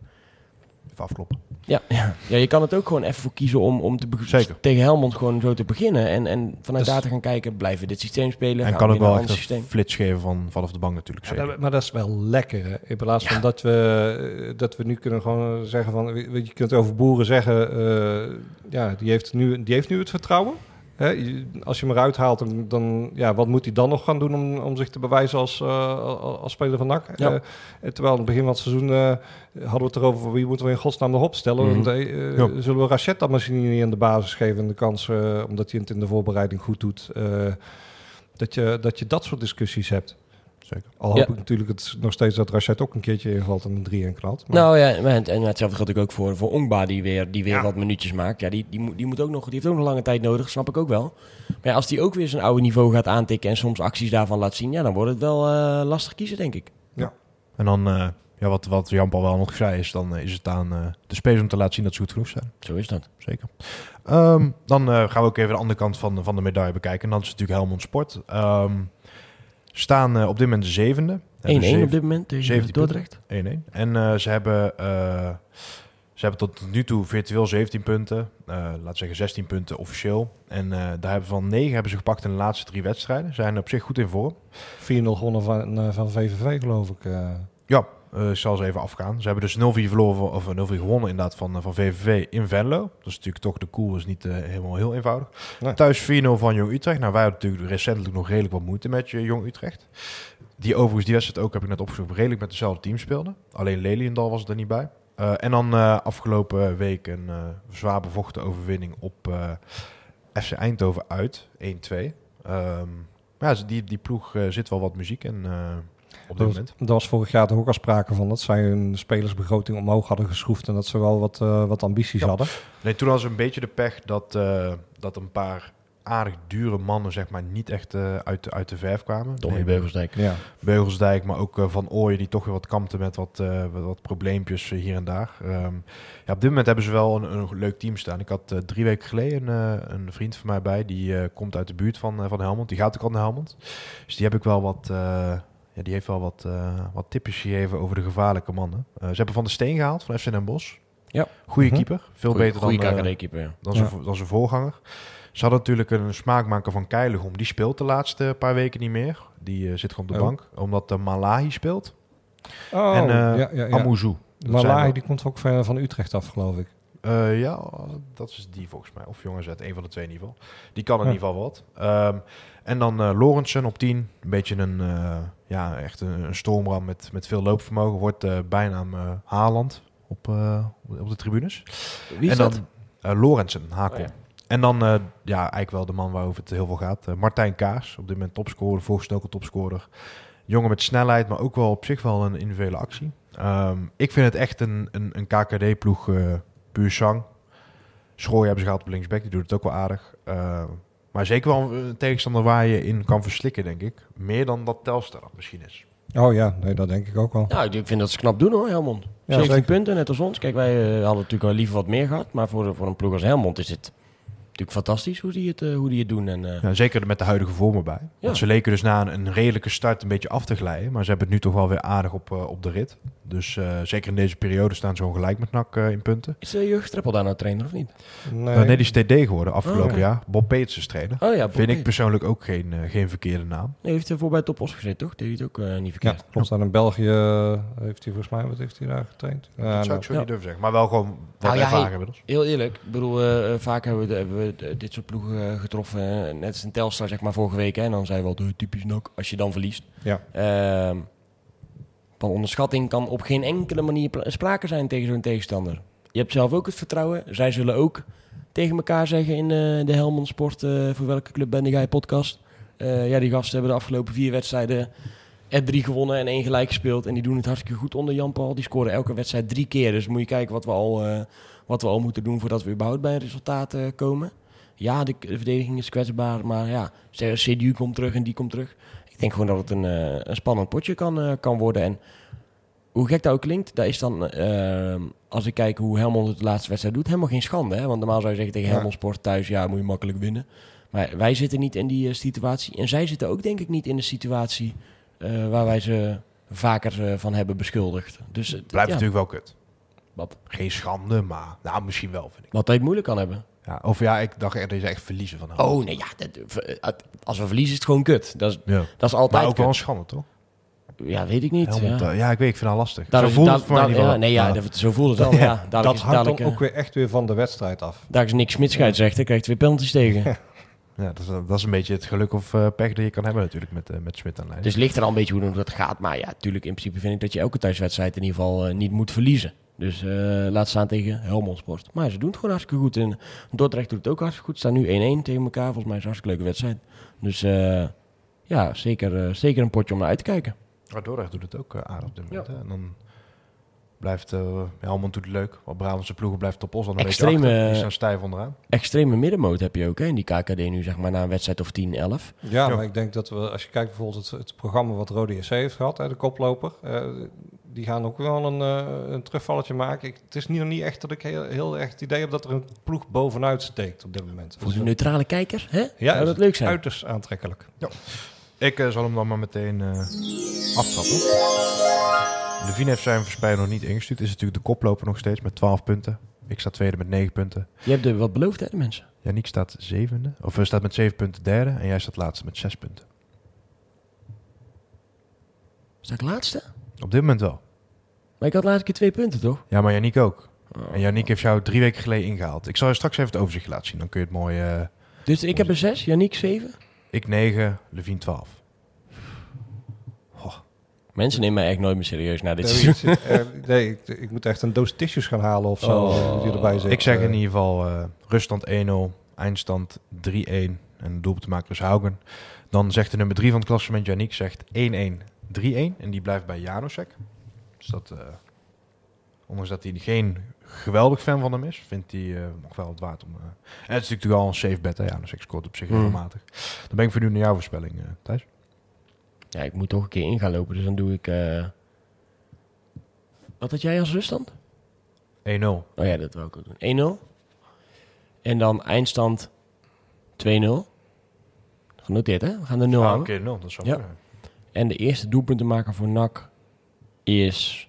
Speaker 1: Even afkloppen.
Speaker 2: Ja, ja. ja, je kan het ook gewoon even voor kiezen om, om te
Speaker 1: Zeker.
Speaker 2: tegen Helmond gewoon zo te beginnen. En, en vanuit
Speaker 1: Dus-
Speaker 2: daar te gaan kijken, blijven we dit systeem spelen?
Speaker 1: En kan ook wel echt
Speaker 2: ander
Speaker 1: een
Speaker 2: systeem?
Speaker 1: flits geven van vanaf de bank natuurlijk. Zeker.
Speaker 3: dat- maar dat is wel lekker. Hè? In plaats van dat, we, eh, dat we nu kunnen gewoon zeggen van... Je je kunt over boeren zeggen... eh, ja, die heeft, nu, die heeft nu het vertrouwen. Hè? Als je hem eruit haalt, dan, dan ja, wat moet hij dan nog gaan doen om, om zich te bewijzen als, eh, als, speler van NAC?
Speaker 2: Ja.
Speaker 3: Eh, terwijl aan het begin van het seizoen eh, hadden we het erover... wie moeten we in godsnaam erop stellen?
Speaker 2: Mhm.
Speaker 3: Want,
Speaker 1: Ja.
Speaker 3: Zullen we Rachet dan misschien niet in de basis geven... en de kans, omdat hij het in de voorbereiding goed doet... dat, je, dat je dat soort discussies hebt.
Speaker 1: Zeker.
Speaker 3: Al hoop
Speaker 2: Ja.
Speaker 3: ik natuurlijk het nog steeds dat Rachet ook een keertje invalt en een 3 en knalt. Maar
Speaker 2: Nou ja, en, en hetzelfde geldt ook voor, voor Ongba, die weer, die weer
Speaker 3: Ja.
Speaker 2: wat minuutjes maakt. Ja, die, die, moet, die, moet ook nog, die heeft ook nog lange tijd nodig, snap ik ook wel. Maar ja, als die ook weer zijn oude niveau gaat aantikken en soms acties daarvan laat zien... ja, dan wordt het wel eh, lastig kiezen, denk ik.
Speaker 1: En dan, eh, ja, wat, wat Jan-Paul wel nog zei, is dan eh, is het aan de spelers om te laten zien dat ze goed genoeg zijn.
Speaker 2: Zo is dat.
Speaker 1: Zeker. Ehm, dan eh, gaan we ook even de andere kant van, van de medaille bekijken. En dat is natuurlijk Helmond Sport. Ehm, staan eh, op dit moment de zevende.
Speaker 2: 1-1
Speaker 1: Hebben
Speaker 2: op dit moment tegen
Speaker 1: 17
Speaker 2: Dordrecht.
Speaker 1: 1-1. En eh, ze, hebben, eh, ze hebben tot nu toe virtueel 17 punten. eh laten we zeggen 16 punten officieel. En eh, daar hebben van 9 hebben ze gepakt in de laatste drie wedstrijden. Zijn op zich goed in vorm.
Speaker 3: 4-0 gewonnen van, eh, van VVV, geloof ik. eh.
Speaker 1: Ja, eh, ik zal ze even afgaan. Ze hebben dus 0-4 verloren, of eh, 0-4 gewonnen inderdaad van, eh, van VVV in Venlo. Dat is natuurlijk toch de koel, is niet eh, helemaal heel eenvoudig.
Speaker 3: Nee.
Speaker 1: Thuis 4-0 van Jong Utrecht. Nou, wij hadden natuurlijk recentelijk nog redelijk wat moeite met eh, Jong Utrecht. Die overigens, die wedstrijd ook, heb ik net opgezocht, redelijk met dezelfde team speelden. Alleen Leliendal was er niet bij. Eh, en dan eh, afgelopen week een eh, zwaar bevochten overwinning op eh, FC Eindhoven uit, 1-2. Ehm, maar ja, die, die ploeg eh, zit wel wat muziek in eh, op dit
Speaker 3: Dat,
Speaker 1: moment.
Speaker 3: dat was vorig jaar toch ook al sprake van dat zij hun spelersbegroting omhoog hadden geschroefd en dat ze wel wat, eh, wat ambities
Speaker 1: Ja.
Speaker 3: hadden.
Speaker 1: Nee, toen hadden ze een beetje de pech dat, eh, dat een paar aardig dure mannen zeg maar niet echt eh, uit, de- uit de verf kwamen.
Speaker 2: Tommy
Speaker 1: Nee,
Speaker 2: Beugelsdijk.
Speaker 3: Ja.
Speaker 1: Beugelsdijk, maar ook eh, Van Ooyen die toch weer wat kampte met wat, eh, wat, probleempjes hier en daar. Ehm, ja, op dit moment hebben ze wel een, een leuk team staan. Ik had drie weken geleden een, eh, een vriend van mij bij, die eh, komt uit de buurt van, eh, van Helmond. Die gaat ook al naar Helmond. Dus die heb ik wel wat... ja, die heeft wel wat, eh, wat tipjes gegeven over de gevaarlijke mannen. Eh, ze hebben Van de Steen gehaald van FC Den Bosch.
Speaker 2: Ja.
Speaker 1: Goeie
Speaker 3: Mhm.
Speaker 1: keeper. Veel
Speaker 2: Goeie-
Speaker 1: beter
Speaker 2: goeie
Speaker 1: dan, eh,
Speaker 2: KKD-keeper, ja.
Speaker 1: dan,
Speaker 3: Ja.
Speaker 1: zijn, dan zijn voorganger. Ze hadden natuurlijk een smaakmaker van Keiligom. Die speelt de laatste paar weken niet meer. Die eh, zit gewoon op de
Speaker 3: Oh.
Speaker 1: bank. Omdat de Malahi speelt.
Speaker 3: Oh,
Speaker 1: en eh
Speaker 3: ja, ja, ja.
Speaker 1: Amouzou. Dat zijn
Speaker 3: Malahi die komt ook van, van Utrecht af, geloof ik.
Speaker 1: Eh, ja, dat is die volgens mij. Of jongens uit een van de twee in ieder geval. Die kan in
Speaker 3: Ja.
Speaker 1: ieder geval wat. Ehm, en dan eh Lorentzen op 10. Een beetje een, eh, ja, echt een, een stoomram met, met veel loopvermogen. Wordt bijnaam eh Haaland op, op de tribunes.
Speaker 2: Wie is
Speaker 1: en dan
Speaker 2: dat?
Speaker 1: Lorentzen, Hakel.
Speaker 2: Oh, ja.
Speaker 1: En dan ja, eigenlijk wel de man waarover het heel veel gaat. Martijn Kaas, op dit moment topscorer, voorgestoken topscorer. Jongen met snelheid, maar ook wel op zich wel een individuele actie. Ehm, ik vind het echt een, een, een KKD-ploeg eh puur zang. Schrooi hebben ze gehad op linksback, die doet het ook wel aardig. Ehm, maar zeker wel een tegenstander waar je in kan verslikken, denk ik. Meer dan dat Telstar dat misschien is.
Speaker 3: Oh ja, nee, dat denk ik ook wel.
Speaker 2: Nou, ik vind dat ze knap doen hoor, Helmond.
Speaker 3: Ja,
Speaker 2: 17
Speaker 3: zeker.
Speaker 2: punten, net als ons. Kijk, wij eh, hadden natuurlijk wel liever wat meer gehad. Maar voor, voor een ploeg als Helmond is het natuurlijk fantastisch hoe die het, eh, hoe die het doen. En, eh,
Speaker 1: Ja, zeker met de huidige vorm erbij.
Speaker 2: Ja.
Speaker 1: Want ze leken dus na een, een redelijke start een beetje af te glijden. Maar ze hebben het nu toch wel weer aardig op, eh, op de rit. Dus eh, zeker in deze periode staan ze gewoon gelijk met NAC eh, in punten.
Speaker 2: Is de Streppel daar nou trainer of niet?
Speaker 3: Nee,
Speaker 1: Eh, nee, die is TD geworden afgelopen
Speaker 2: Oh,
Speaker 1: jaar. Bob Peters is trainer.
Speaker 2: Oh ja,
Speaker 1: Vind ik persoonlijk ook geen, eh, geen verkeerde naam.
Speaker 2: Nee, heeft hij voor bij Top Os gezeten, toch? Deed hij het ook eh, niet
Speaker 3: Ja,
Speaker 2: verkeerd.
Speaker 3: klopt. Dan in België heeft hij volgens mij, wat heeft hij daar getraind? Ja,
Speaker 1: dat zou
Speaker 3: nou,
Speaker 1: ik zo
Speaker 2: ja.
Speaker 1: niet durven zeggen. Maar wel gewoon wat
Speaker 2: Nou ja,
Speaker 1: ervaring inmiddels.
Speaker 2: Heel eerlijk, ik bedoel, vaak hebben we, de- hebben we de- dit soort ploegen getroffen. net als een Telstar, zeg maar, vorige week. Hè, en dan zei we wel, de typisch NAC, als je dan verliest.
Speaker 3: Ja.
Speaker 2: Van onderschatting kan op geen enkele manier sprake zijn tegen zo'n tegenstander. Je hebt zelf ook het vertrouwen. Zij zullen ook tegen elkaar zeggen in eh, de Helmond Sport, eh, voor welke club ben jij podcast. Eh, ja, die gasten hebben de afgelopen vier wedstrijden er drie gewonnen en één gelijk gespeeld. En die doen het hartstikke goed onder Jan Paul. Die scoren elke wedstrijd drie keer. Dus moet je kijken wat we al, wat we al moeten doen voordat we überhaupt bij een resultaat komen. Ja, de, de verdediging is kwetsbaar, maar ja, CDU komt terug en die komt terug. Ik denk gewoon dat het een, eh, een spannend potje kan, eh, kan worden. En hoe gek dat ook klinkt, dat is dan, eh, als ik kijk hoe Helmond het de laatste wedstrijd doet, helemaal geen schande. Hè? Want normaal zou je zeggen tegen. Helmond Sport thuis, ja, moet je makkelijk winnen. Maar wij zitten niet in die situatie. En zij zitten ook denk ik niet in de situatie waar wij ze vaker van hebben beschuldigd. Dus het
Speaker 1: Blijft
Speaker 2: ja,
Speaker 1: natuurlijk wel kut.
Speaker 2: Wat,
Speaker 1: Geen schande, maar nou, misschien wel, vind ik.
Speaker 2: wat hij moeilijk kan hebben.
Speaker 1: Ja, of ja, ik dacht echt dat je echt verliezen van.
Speaker 2: Oh nee, ja, dat- eh, als we verliezen is het gewoon kut. Dat is,
Speaker 1: Ja.
Speaker 2: dat is altijd
Speaker 1: Maar ook wel een schande, toch?
Speaker 2: Ja, weet ik niet.
Speaker 1: Helmond,
Speaker 2: ja.
Speaker 1: eh, ja, ik weet, ik vind dat lastig.
Speaker 2: Daar
Speaker 1: Zo voelt het voor mij
Speaker 2: ja. Nee, ja, zo voelt het dan. Ja, dadelijk
Speaker 3: dat hangt
Speaker 2: dadelijk,
Speaker 3: dan
Speaker 2: eh,
Speaker 3: ook weer echt weer van de wedstrijd af.
Speaker 2: Daar is Nick Smit scheidsrechter, krijgt twee penalties tegen.
Speaker 1: Ja, dat is, dat is een beetje het geluk of eh, pech dat je kan hebben natuurlijk met, eh, met Smit aan lijn.
Speaker 2: Dus het ligt er al een beetje hoe dat gaat. Maar ja, natuurlijk in principe vind ik dat je elke thuiswedstrijd in ieder geval eh, niet moet verliezen. Dus eh, laat staan tegen Helmond Sport. Maar ze doen het gewoon hartstikke goed. En Dordrecht doet het ook hartstikke goed. Ze staan nu 1-1 tegen elkaar. Volgens mij is het een hartstikke leuke wedstrijd. Dus eh, ja, zeker, eh, zeker een potje om naar uit te kijken.
Speaker 1: Maar Dordrecht doet het ook aardig op dit moment. hè. En dan blijft uh, Helmond doet het leuk. Want Brabantse ploegen blijft op ons dan een
Speaker 2: Extreme-
Speaker 1: beetje achter. Die staan stijf onderaan.
Speaker 2: Extreme middenmoot heb je ook hè, in die KKD nu, zeg maar, na een wedstrijd of 10, 11.
Speaker 3: Ja,
Speaker 1: Ja.
Speaker 3: maar ik denk dat we, als je kijkt bijvoorbeeld het, het programma wat Rode SC heeft gehad, hè, de koploper, eh, die gaan ook wel een, eh, een terugvalletje maken. Ik, het is niet, nog niet echt dat ik heel, heel echt het idee heb dat er een ploeg bovenuit steekt op dit moment.
Speaker 2: Voor de neutrale kijker, hè?
Speaker 3: ja,
Speaker 2: Zou dat leuk zijn?
Speaker 3: Uiterst aantrekkelijk.
Speaker 1: Ik eh, zal hem dan maar meteen eh aftrappen. Levine heeft zijn verspeler nog niet ingestuurd. Is natuurlijk de koploper nog steeds met 12 punten. Ik sta tweede met 9 punten.
Speaker 2: Je hebt er wat beloofd, hè, de mensen?
Speaker 1: Yannick staat zevende. Of hij staat met 7 punten derde. En jij staat laatste met 6 punten.
Speaker 2: Sta ik laatste?
Speaker 1: Op dit moment wel.
Speaker 2: Maar ik had laatste keer twee punten, toch?
Speaker 1: Ja, maar Yannick ook. En Yannick heeft jou drie weken geleden ingehaald. Ik zal je straks even het overzicht laten zien. Dan kun je het mooi... eh,
Speaker 2: Dus ik heb er zes, Yannick zeven.
Speaker 1: ik 9, Levine 12.
Speaker 2: Mensen nemen mij echt nooit meer serieus na dit
Speaker 3: Nee,
Speaker 2: seizoen.
Speaker 3: ik, zit- eh, nee, ik, ik moet echt een doos tissues gaan halen of zo.
Speaker 2: Oh.
Speaker 3: eh, die erbij zit.
Speaker 1: Ik zeg
Speaker 3: Eh,
Speaker 1: in ieder geval eh ruststand 1-0, eindstand 3-1 en doelpuntenmaker is Haugen. Dan zegt de nummer 3 van het klassement, Yannick, zegt 1-1, 3-1 en die blijft bij Janusek. Dus dat, eh, ondanks dat hij geen geweldig fan van hem is, vindt hij eh, nog wel het waard om... eh, en het is natuurlijk al een safe bet, hè. Janusek scoort op zich
Speaker 2: Hmm.
Speaker 1: regelmatig. Dan ben ik voor nu naar jouw voorspelling, Thijs.
Speaker 2: Ja, ik moet toch een keer in gaan lopen, dus dan doe ik... Wat had jij als ruststand?
Speaker 1: 1-0.
Speaker 2: Oh ja, dat wil ik ook doen. 1-0. En dan eindstand 2-0. Genoteerd, hè? We gaan de 0
Speaker 1: Ah,
Speaker 2: houden.
Speaker 1: Oké, 0, dat is wel
Speaker 2: Ja.
Speaker 1: mooi.
Speaker 2: En de eerste doelpuntenmaker voor NAC is...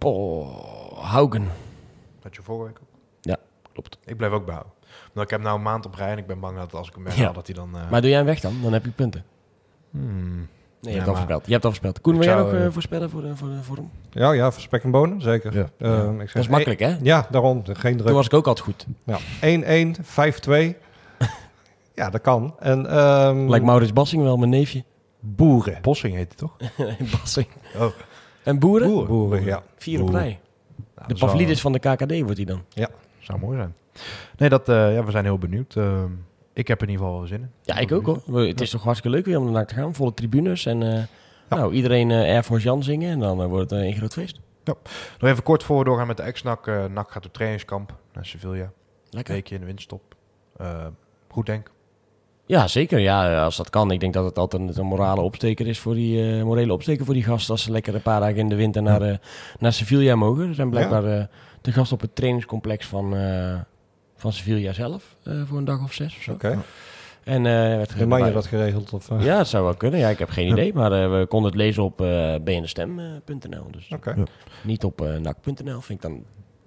Speaker 2: Oh, Haugen.
Speaker 1: Had je vorige week ook?
Speaker 2: Klopt.
Speaker 1: Ik blijf ook behouden. Omdat ik heb nou een maand op rij en ik ben bang dat als ik hem
Speaker 2: Ja.
Speaker 1: weghaal, dat hij dan... eh,
Speaker 2: Maar doe jij hem weg dan? Dan heb je punten.
Speaker 1: hmm,
Speaker 2: Nee, je
Speaker 1: Ja,
Speaker 2: hebt al voorspeld. Je hebt al voorspeld. Koen, wil jij nog eh,
Speaker 1: eh,
Speaker 2: voorspellen voor, de, voor, de, voor hem?
Speaker 3: Ja, ja, voor spek en bonen, zeker.
Speaker 1: Ja.
Speaker 3: Eh,
Speaker 1: Ja.
Speaker 3: ik zeg
Speaker 2: Dat is makkelijk, hè?
Speaker 3: Ja, daarom. Geen druk.
Speaker 2: Toen was ik ook altijd goed.
Speaker 3: Ja. 1-1, 5-2. ja, dat kan. En, ehm,
Speaker 2: Lijkt Maurits Bassing wel, mijn neefje.
Speaker 3: Boeren.
Speaker 1: Bossing heet het toch?
Speaker 2: Bassing.
Speaker 1: Oh.
Speaker 2: En Boeren?
Speaker 1: Boeren.
Speaker 3: Boeren, ja.
Speaker 2: Vier op rij.
Speaker 1: Nou,
Speaker 2: De Pavlidis van de KKD wordt hij dan.
Speaker 1: Zou mooi zijn. Nee, dat, eh, ja, we zijn heel benieuwd. Ehm, ik heb er in ieder geval wel zin in.
Speaker 2: Ja, ik ook hoor. Het is toch hartstikke leuk weer om er naar te gaan. Volle tribunes en eh, nou, iedereen eh Air Force Jan zingen. En dan eh, wordt het eh, een groot feest.
Speaker 1: Nog even kort voor we doorgaan met de ex-NAC. Eh, NAC gaat op trainingskamp naar Sevilla.
Speaker 2: Lekker.
Speaker 1: Weekje in de winterstop. Eh, goed denk.
Speaker 2: Ja, zeker. Ja, als dat kan. Ik denk dat het altijd een morale opsteker is voor die eh, morele opsteker voor die gasten. Als ze lekker een paar dagen in de winter naar, eh, naar Sevilla mogen. Ze zijn blijkbaar eh, de gast op het trainingscomplex van, eh, van Sevilla zelf. eh, voor een dag of zes of zo.
Speaker 3: Oké.
Speaker 2: En eh werd
Speaker 3: Heeft Manje dat geregeld? Of, eh?
Speaker 2: Ja, het zou wel kunnen. Ja, ik heb geen idee. Maar eh, we konden het lezen op eh bnstem.nl. Dus
Speaker 3: Oké.
Speaker 1: Ja.
Speaker 2: niet op eh nak.nl. Vind ik dan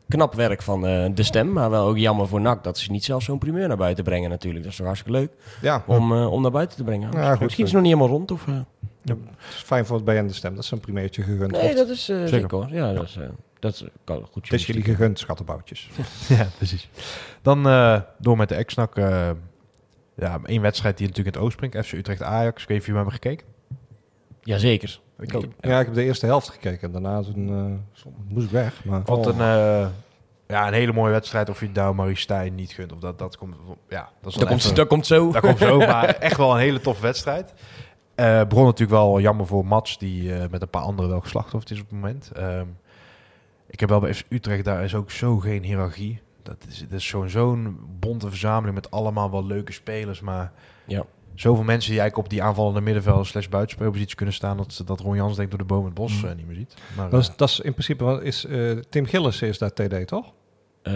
Speaker 2: knap werk van eh, de stem. Maar wel ook jammer voor NAC dat ze niet zelf zo'n primeur naar buiten brengen natuurlijk. Dat is toch hartstikke leuk
Speaker 3: Ja,
Speaker 2: om, eh, om naar buiten te brengen.
Speaker 3: Ja, goed.
Speaker 2: Misschien is het nog niet helemaal rond. Of, eh,
Speaker 3: het is fijn voor het BN de stem. Dat is een primeurtje gegund.
Speaker 2: Nee,
Speaker 3: wordt.
Speaker 2: dat is eh, zeker hoor. Ja, dat is, eh, dat is kan goed.
Speaker 3: Het is jullie gegund, schattenboutjes.
Speaker 1: ja, precies. Dan eh, door met de ex-nak. eh, ja, één wedstrijd die natuurlijk in het oog springt. FC Utrecht-Ajax. Ik weet niet of jullie hebben gekeken.
Speaker 2: Jazeker.
Speaker 1: Ik
Speaker 2: ook.
Speaker 3: Ja, ik heb de eerste helft gekeken. Daarna toen, eh, moest ik weg. Maar
Speaker 1: Wat een, eh, ja, een hele mooie wedstrijd. Of je nou Marie Stijn niet gunt. Of dat, dat komt... Ja, dat is
Speaker 2: Dat komt,
Speaker 1: even-
Speaker 2: dat komt zo.
Speaker 1: Dat komt zo, maar echt wel een hele toffe wedstrijd. Eh begon natuurlijk wel jammer voor Mats, die eh, met een paar anderen wel geslachtofferd is op het moment. Ehm, ik heb wel bij FC Utrecht, daar is ook zo geen hiërarchie. Dat is, dat is zo'n zo'n bonte verzameling met allemaal wel leuke spelers, maar
Speaker 2: Ja.
Speaker 1: Zoveel mensen die eigenlijk op die aanvallende middenveld slash buitenspeelpositie kunnen staan, dat, dat Ron Jans denk door de boom het bos
Speaker 3: Mm.
Speaker 1: eh, niet meer ziet. Maar,
Speaker 3: dat,
Speaker 1: eh,
Speaker 3: is, dat is in principe... wat Is, eh, Tim Gillis is daar TD, toch?
Speaker 2: Eh,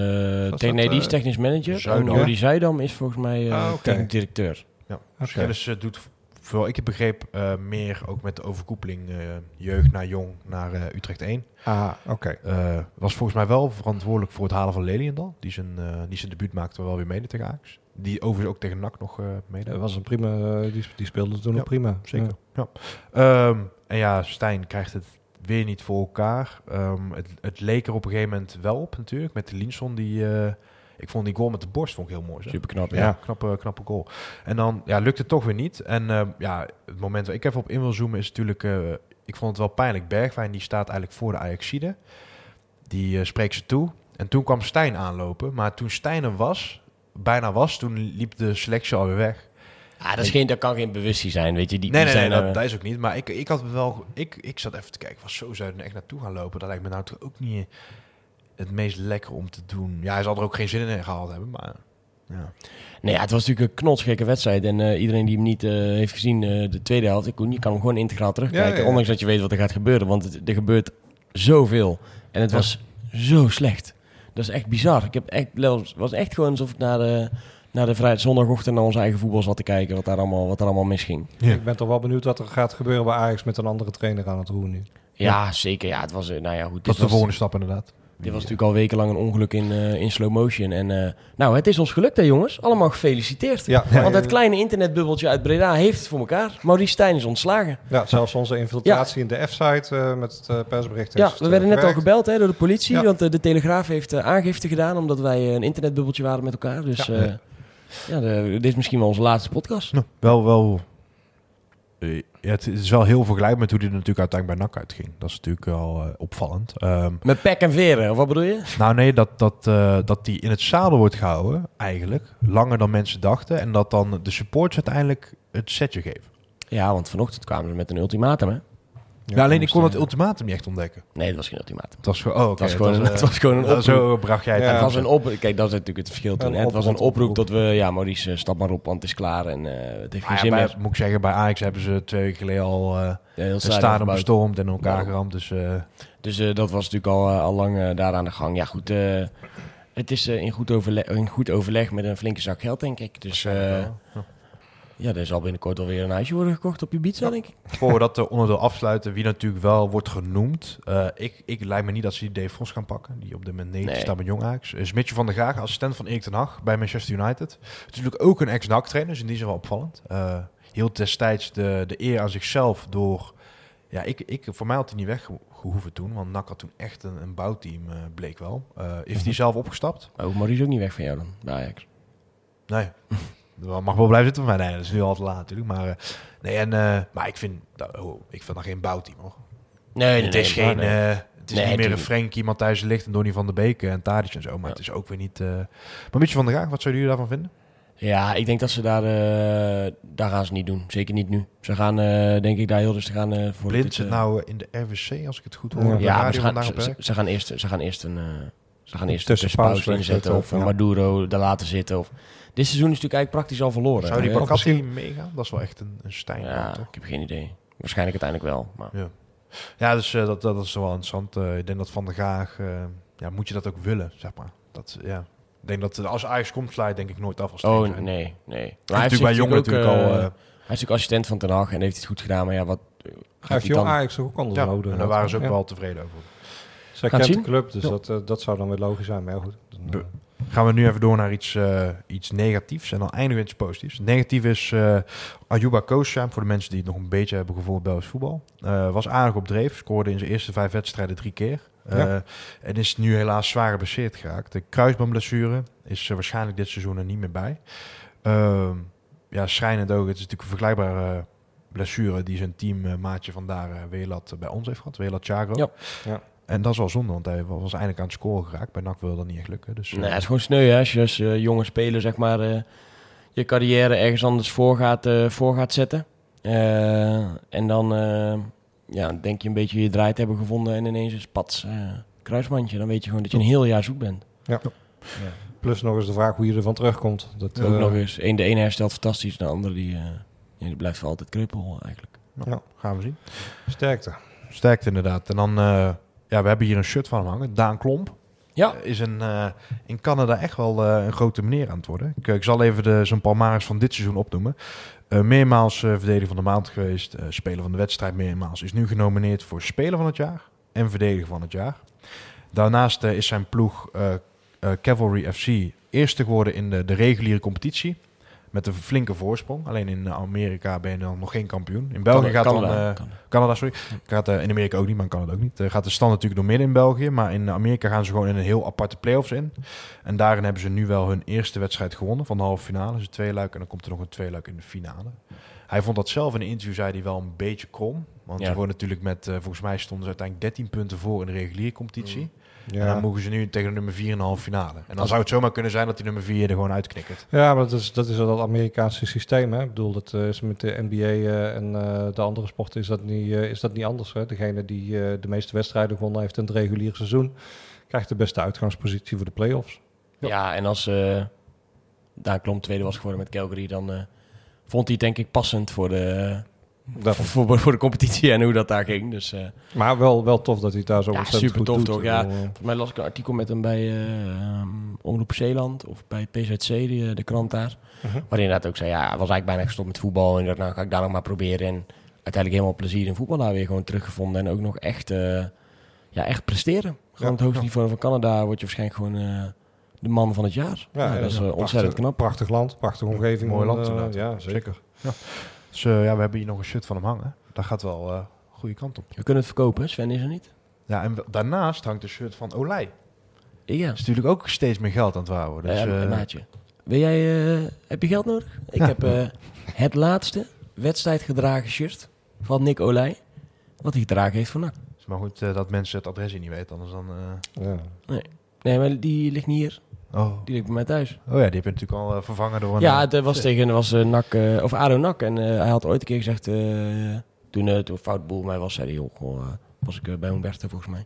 Speaker 3: dat,
Speaker 2: nee, die is
Speaker 3: eh,
Speaker 2: technisch manager.
Speaker 1: Zuidam.
Speaker 2: En Jordi Zuidam is volgens mij eh
Speaker 3: Ah,
Speaker 2: directeur.
Speaker 1: Ja, Schillis eh, doet vooral, ik heb begreep, eh, meer ook met de overkoepeling eh, jeugd naar jong naar eh, Utrecht 1.
Speaker 3: Ah, oké.
Speaker 1: Eh, was volgens mij wel verantwoordelijk voor het halen van Leliendal. Die zijn, eh, die zijn debuut maakte wel weer mede tegen Ajax. Die overigens ook tegen NAC nog eh mede.
Speaker 3: Dat was een prima... eh, die, die speelde toen
Speaker 1: Ja,
Speaker 3: ook prima.
Speaker 1: Zeker. Ja. Ehm, en ja, Stijn krijgt het weer niet voor elkaar. Ehm, het, het leek er op een gegeven moment wel op natuurlijk. Met de Linson die... eh, ik vond die goal met de borst vond ik heel mooi. zeg.
Speaker 2: Super knap,
Speaker 1: Ja,
Speaker 2: ja.
Speaker 1: knappe, knappe goal. En dan ja, lukt het toch weer niet. En ehm, ja, het moment waar ik even op in wil zoomen is natuurlijk... eh, ik vond het wel pijnlijk. Bergwijn die staat eigenlijk voor de Ajaxide. Die spreekt ze toe. En toen kwam Stijn aanlopen. Maar toen Stijn er was, bijna was, toen liep de selectie alweer weg.
Speaker 2: Ah, dat, is geen, dat kan geen bewustzijn zijn, weet je. Die,
Speaker 1: nee,
Speaker 2: die
Speaker 1: nee, dat,
Speaker 2: eh,
Speaker 1: dat is ook niet. Maar ik, ik had wel... Ik, ik zat even te kijken, was zo zouden er echt naartoe gaan lopen. Dat lijkt me nou toch ook niet het meest lekker om te doen. Ja, hij zal er ook geen zin in gehad hebben, maar... Ja.
Speaker 2: Nee, ja, het was natuurlijk een knotsgekke wedstrijd. En eh, iedereen die hem niet eh, heeft gezien, de tweede helft, ik kon, je kan hem gewoon integraal terugkijken.
Speaker 3: Ja.
Speaker 2: Ondanks dat je weet wat er gaat gebeuren. Want het, er gebeurt zoveel. En het was zo slecht. Dat is echt bizar. Ik heb echt, het was echt gewoon alsof ik naar de, naar de vrij, zondagochtend naar ons eigen voetbal zat te kijken. Wat daar allemaal, wat daar allemaal misging.
Speaker 1: Ja.
Speaker 3: Ik ben toch wel benieuwd wat er gaat gebeuren bij Ajax met een andere trainer aan het roer nu.
Speaker 2: Ja, zeker. Ja, het was, eh, nou ja, goed.
Speaker 1: Dat is de volgende stap inderdaad.
Speaker 2: Dit was natuurlijk al wekenlang een ongeluk in, eh, in slow motion. En eh, nou, het is ons gelukt hè jongens. Allemaal gefeliciteerd.
Speaker 3: Ja,
Speaker 2: Want het kleine internetbubbeltje uit Breda heeft het voor elkaar. Maurice Stijn is ontslagen.
Speaker 3: ja, zelfs onze infiltratie in de F-site eh, met het persbericht
Speaker 2: Ja, we werden net al gebeld hè, door de politie. Want de Telegraaf heeft aangifte gedaan omdat wij een internetbubbeltje waren met elkaar. Dus
Speaker 3: Ja.
Speaker 2: ja, ja de- dit is misschien wel onze laatste podcast.
Speaker 1: Nou, wel, wel. Eh, Ja, het is wel heel vergelijkbaar met hoe die er natuurlijk uiteindelijk bij NAC uitging. Dat is natuurlijk wel eh, opvallend. Ehm,
Speaker 2: Met pek en veren, of wat bedoel je?
Speaker 1: nou nee, dat, dat, eh, dat die in het zadel wordt gehouden, eigenlijk. Langer dan mensen dachten. En dat dan de supporters uiteindelijk het setje geven.
Speaker 2: Ja, want vanochtend kwamen ze met een ultimatum hè.
Speaker 1: Ja, alleen ik kon
Speaker 3: eh,
Speaker 1: het ultimatum niet echt ontdekken.
Speaker 2: Nee, dat was geen ultimatum.
Speaker 1: Het was gewoon, oh.
Speaker 2: Het was gewoon een- het was gewoon een
Speaker 1: dat-
Speaker 2: oproep.
Speaker 1: Zo bracht jij het
Speaker 3: Ja,
Speaker 1: aan.
Speaker 2: het was een op, kijk, dat is natuurlijk het verschil toen. Hè. Het was een
Speaker 3: oproep,
Speaker 2: oproep
Speaker 3: oproep.
Speaker 2: dat we, ja, Maurice, eh, stap maar op, want het is klaar en eh, het heeft geen
Speaker 1: Maar ja,
Speaker 2: zin
Speaker 1: bij-
Speaker 2: meer.
Speaker 1: moet ik zeggen, bij Ajax hebben ze twee weken geleden al eh
Speaker 2: Ja, heel
Speaker 1: het
Speaker 2: stadion
Speaker 1: bestormd en elkaar
Speaker 2: Ja.
Speaker 1: geramd. Dus eh,
Speaker 2: Dus eh, dat was natuurlijk al, eh, al lang eh, daar aan de gang. Ja, goed. eh, het is eh, in, goed overleg, in goed overleg met een flinke zak geld, denk ik. Dus eh, ja, er zal binnenkort alweer een huisje worden gekocht op je pizza, denk ik.
Speaker 1: Voor we dat eh, onderdeel afsluiten, wie natuurlijk wel wordt genoemd. eh, ik, ik lijkt me niet dat ze die Dave Vos gaan pakken. Die op dit moment 9
Speaker 2: Nee.
Speaker 1: staat met Jong Ajax. Is Mitchell van der Graag, assistent van Erik ten Hag bij Manchester United. Natuurlijk ook een ex-NAC trainer, dus in die zin wel opvallend. Eh hield destijds de, de eer aan zichzelf door... Ja, ik, ik, voor mij had hij niet weggehoeven toen, want NAC had toen echt een, een bouwteam, eh, bleek wel. Eh heeft hij zelf opgestapt?
Speaker 2: Maar ook Maurice ook niet weg van jou dan, bij Ajax.
Speaker 1: Nee. Dat mag wel blijven zitten voor mij. Nee, dat is nu al te laat natuurlijk. Maar, eh, nee, en, eh, maar ik vind, dat, oh, ik vind dat geen bouwteam hoor.
Speaker 2: Nee,
Speaker 1: het is geen...
Speaker 2: nee.
Speaker 1: eh, het is
Speaker 2: Nee,
Speaker 1: niet meer een. Frenkie, Matthijs de Ligt en Donny van der Beek en Tadic en zo. Maar het is ook weer niet... eh Maar Mitje van der Graag, wat zouden jullie daarvan vinden?
Speaker 2: Ja, ik denk dat ze daar... eh, daar gaan ze niet doen. Zeker niet nu. Ze gaan, denk ik, daar heel rustig aan eh voor
Speaker 1: Blind zit nou in de RWC, als ik het goed hoor.
Speaker 3: Ja.
Speaker 2: ze gaan, ze, ze gaan eerst, ze gaan eerst een... ze gaan eerst
Speaker 3: Een
Speaker 2: tussenpauze inzetten. Of
Speaker 3: ja.
Speaker 2: Maduro daar laten zitten. Of... Dit seizoen is natuurlijk eigenlijk praktisch al verloren.
Speaker 1: Zou die
Speaker 2: Eh,
Speaker 1: Bakassi meegaan? Dat is wel echt een, een Stijn,
Speaker 2: Ja, ik heb geen idee. Waarschijnlijk uiteindelijk wel. Maar...
Speaker 1: Ja, ja dus eh, dat, dat is wel interessant. Eh, ik denk dat Van der Graag... eh, ja, moet je dat ook willen, zeg maar. Dat, ja. Ik denk dat als Ajax komt, sla je denk ik nooit af als trainer
Speaker 2: Oh,
Speaker 1: zijn.
Speaker 2: nee, nee.
Speaker 1: Hij
Speaker 2: Maar
Speaker 1: is natuurlijk bij Jong
Speaker 2: ook,
Speaker 1: natuurlijk al...
Speaker 2: hij is natuurlijk assistent van Ten Hag en heeft het goed gedaan. Maar ja, wat
Speaker 3: Hij
Speaker 2: gaat
Speaker 3: heeft
Speaker 2: hij?
Speaker 3: Ajax toch ook anders
Speaker 1: ja,
Speaker 3: nodig.
Speaker 1: en daar waren ze ook
Speaker 3: Ja.
Speaker 1: wel tevreden over.
Speaker 3: Zij kent de
Speaker 2: zien.
Speaker 3: club, dus
Speaker 2: Ja.
Speaker 3: dat, dat zou dan weer logisch zijn. Maar ja, goed.
Speaker 1: Gaan we nu even door naar iets, eh, iets negatiefs en dan eindigen we iets positiefs. Negatief is eh Ayuba Koosjaam, voor de mensen die het nog een beetje hebben gevolgd Belgisch voetbal. Eh, was aardig op dreef, scoorde in zijn eerste vijf wedstrijden drie keer.
Speaker 3: Ja.
Speaker 1: En is nu helaas zwaar geblesseerd geraakt. De kruisbandblessure is waarschijnlijk dit seizoen er niet meer bij. Ehm, ja, schrijnend ook. Het is natuurlijk een vergelijkbare blessure die zijn teammaatje van daar, eh, Welat, bij ons heeft gehad. Welat Chagro.
Speaker 2: Ja.
Speaker 3: Ja.
Speaker 1: En dat is wel zonde, want hij was eindelijk aan het scoren geraakt. Bij NAC wilde dat niet echt lukken. Dus, eh,
Speaker 2: Nee, het is gewoon sneu hè, als je als eh, jonge speler zeg maar, eh, je carrière ergens anders voor gaat, eh, voor gaat zetten. Eh, en dan eh, ja, denk je een beetje je draait hebben gevonden en ineens is pats eh, kruisbandje. Dan weet je gewoon dat je een heel jaar zoek bent.
Speaker 3: Plus nog eens de vraag hoe je ervan terugkomt. Dat,
Speaker 2: Ook
Speaker 3: eh,
Speaker 2: nog eens, één, de ene herstelt fantastisch, de andere die, eh, ja, die blijft voor altijd kreupel eigenlijk.
Speaker 1: nou,
Speaker 3: Ja.
Speaker 1: gaan we zien.
Speaker 3: Sterkte.
Speaker 1: Sterkte inderdaad. En dan, eh, ja, we hebben hier een shirt van hem hangen. Daan Klomp.
Speaker 2: Ja.
Speaker 1: Eh, Is een, eh, in Canada echt wel eh, een grote meneer aan het worden. Ik, ik zal even de, zijn palmares van dit seizoen opnoemen. Meermaals verdediger van de maand geweest. speler van de wedstrijd meermaals. Is nu genomineerd voor speler van het jaar. En verdediger van het jaar. Daarnaast is zijn ploeg Cavalry FC eerste geworden in de, de reguliere competitie. Met een flinke voorsprong. Alleen in Amerika ben je dan nog geen kampioen. In België gaat dan...
Speaker 2: Canada,
Speaker 1: eh,
Speaker 2: Canada.
Speaker 1: Canada, sorry. Gaat eh, in Amerika ook niet, maar Canada ook niet. Eh, gaat de stand natuurlijk door midden in België. Maar in Amerika gaan ze gewoon in een heel aparte play-offs in. En daarin hebben ze nu wel hun eerste wedstrijd gewonnen van de halve finale. Dus een tweeluik en dan komt er nog een tweeluik in de finale. Hij vond dat zelf in een interview, zei hij wel een beetje krom. Want
Speaker 2: Ja.
Speaker 1: ze worden natuurlijk met, eh, volgens mij stonden ze uiteindelijk 13 punten voor in de reguliere competitie. En dan
Speaker 3: Ja.
Speaker 1: mogen ze nu tegen de nummer 4 in de halve finale. En dan zou het zomaar kunnen zijn dat die nummer 4 er gewoon uitknikkert.
Speaker 3: ja, maar dat is, dat is dat Amerikaanse systeem. Hè? Ik bedoel, dat eh, is met de NBA eh, en eh, de andere sporten is dat niet, eh, is dat niet anders. Hè? Degene die eh, de meeste wedstrijden gewonnen heeft in het reguliere seizoen... krijgt de beste uitgangspositie voor de play-offs.
Speaker 2: Ja, en als eh Daan Klom tweede was geworden met Calgary, dan vond hij het denk ik passend voor de, voor, voor, voor de competitie en hoe dat daar ging. Dus eh,
Speaker 3: maar wel, wel tof dat hij daar zo
Speaker 2: Ja,
Speaker 3: ontzettend
Speaker 2: super
Speaker 3: goed
Speaker 2: tof
Speaker 3: doet.
Speaker 2: toch, ja.
Speaker 3: Bedoel,
Speaker 2: Volgens mij las ik een artikel met hem bij eh, ehm, Omroep Zeeland of bij PZC, die, eh, de krant daar.
Speaker 3: Mhm.
Speaker 2: Waar hij inderdaad ook zei, ja, hij was eigenlijk bijna gestopt met voetbal. En dacht, nou ga ik daar nog maar proberen. En uiteindelijk helemaal plezier in voetbal daar weer gewoon teruggevonden. En ook nog echt, eh, ja, echt presteren. Gewoon
Speaker 3: Ja,
Speaker 2: het hoogste
Speaker 3: ja.
Speaker 2: niveau van Canada word je waarschijnlijk gewoon eh, de man van het jaar. Ja, dat is eh, ontzettend
Speaker 3: prachtig,
Speaker 2: knap.
Speaker 3: Prachtig land, prachtige omgeving.
Speaker 1: Mooi land
Speaker 3: Eh,
Speaker 1: inderdaad.
Speaker 3: Ja, zeker.
Speaker 1: Dus eh, ja, we hebben hier nog een shirt van hem hangen. Dat gaat wel eh goede kant op.
Speaker 2: We kunnen het verkopen, Sven is er niet.
Speaker 1: Ja, en daarnaast hangt een shirt van Olij.
Speaker 2: Ja,
Speaker 1: Dat is natuurlijk ook steeds meer geld aan het worden. Dus,
Speaker 2: Eh,
Speaker 1: eh,
Speaker 2: maatje. Wil jij, eh, heb je geld nodig? Ik heb eh, het laatste wedstrijdgedragen shirt van Nick Olij. Wat hij gedragen heeft van
Speaker 1: maar goed dat mensen het adres hier niet weten, anders dan... eh,
Speaker 3: Ja.
Speaker 2: Nee, maar die ligt niet hier.
Speaker 1: Oh.
Speaker 2: Die ligt bij mij thuis.
Speaker 1: oh ja, die heb je natuurlijk al eh, vervangen door een...
Speaker 2: ja,
Speaker 1: eh,
Speaker 2: het eh, was tegen was, eh, NAC, of ADO NAC. En hij had ooit een keer gezegd, toen, toen fout boel mij was, zei hij, joh, goh, was ik bij Humberto volgens mij.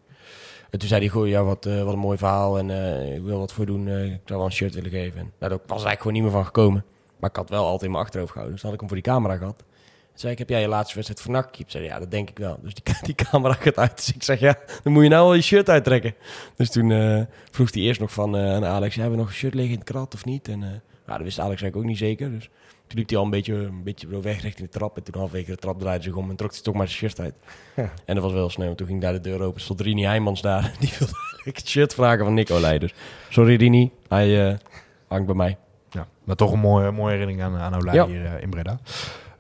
Speaker 2: En toen zei hij, goh, ja, wat, wat een mooi verhaal en ik wil wat voor doen. ik zou wel een shirt willen geven. En, nou, daar was eigenlijk gewoon niet meer van gekomen. Maar ik had wel altijd in mijn achterhoofd gehouden. Dus had ik hem voor die camera gehad. Toen zei ik, heb jij je laatste wedstrijd voor NAC gekiept? Zei ja, dat denk ik wel. Dus die, die camera gaat uit. Dus ik zeg, ja, dan moet je nou wel je shirt uittrekken. Dus toen eh, vroeg hij eerst nog van eh, aan Alex, hebben we nog een shirt liggen in het krat of niet? En eh nou, dat wist Alex eigenlijk ook niet zeker. Dus toen liep hij al een beetje, een beetje zo weg richting de trap. En toen halverwege de trap draaide zich om en trok hij toch maar zijn shirt uit.
Speaker 3: Ja.
Speaker 2: En dat was wel snel. Toen ging daar de deur open. Stond Rini Heijmans daar. Die wilde eigenlijk het shirt vragen van Nick Olij. Dus sorry Rini, hij eh, hangt bij mij.
Speaker 1: Ja, maar toch een mooie, mooie herinnering aan, aan Olij
Speaker 2: Ja.
Speaker 1: hier in Breda.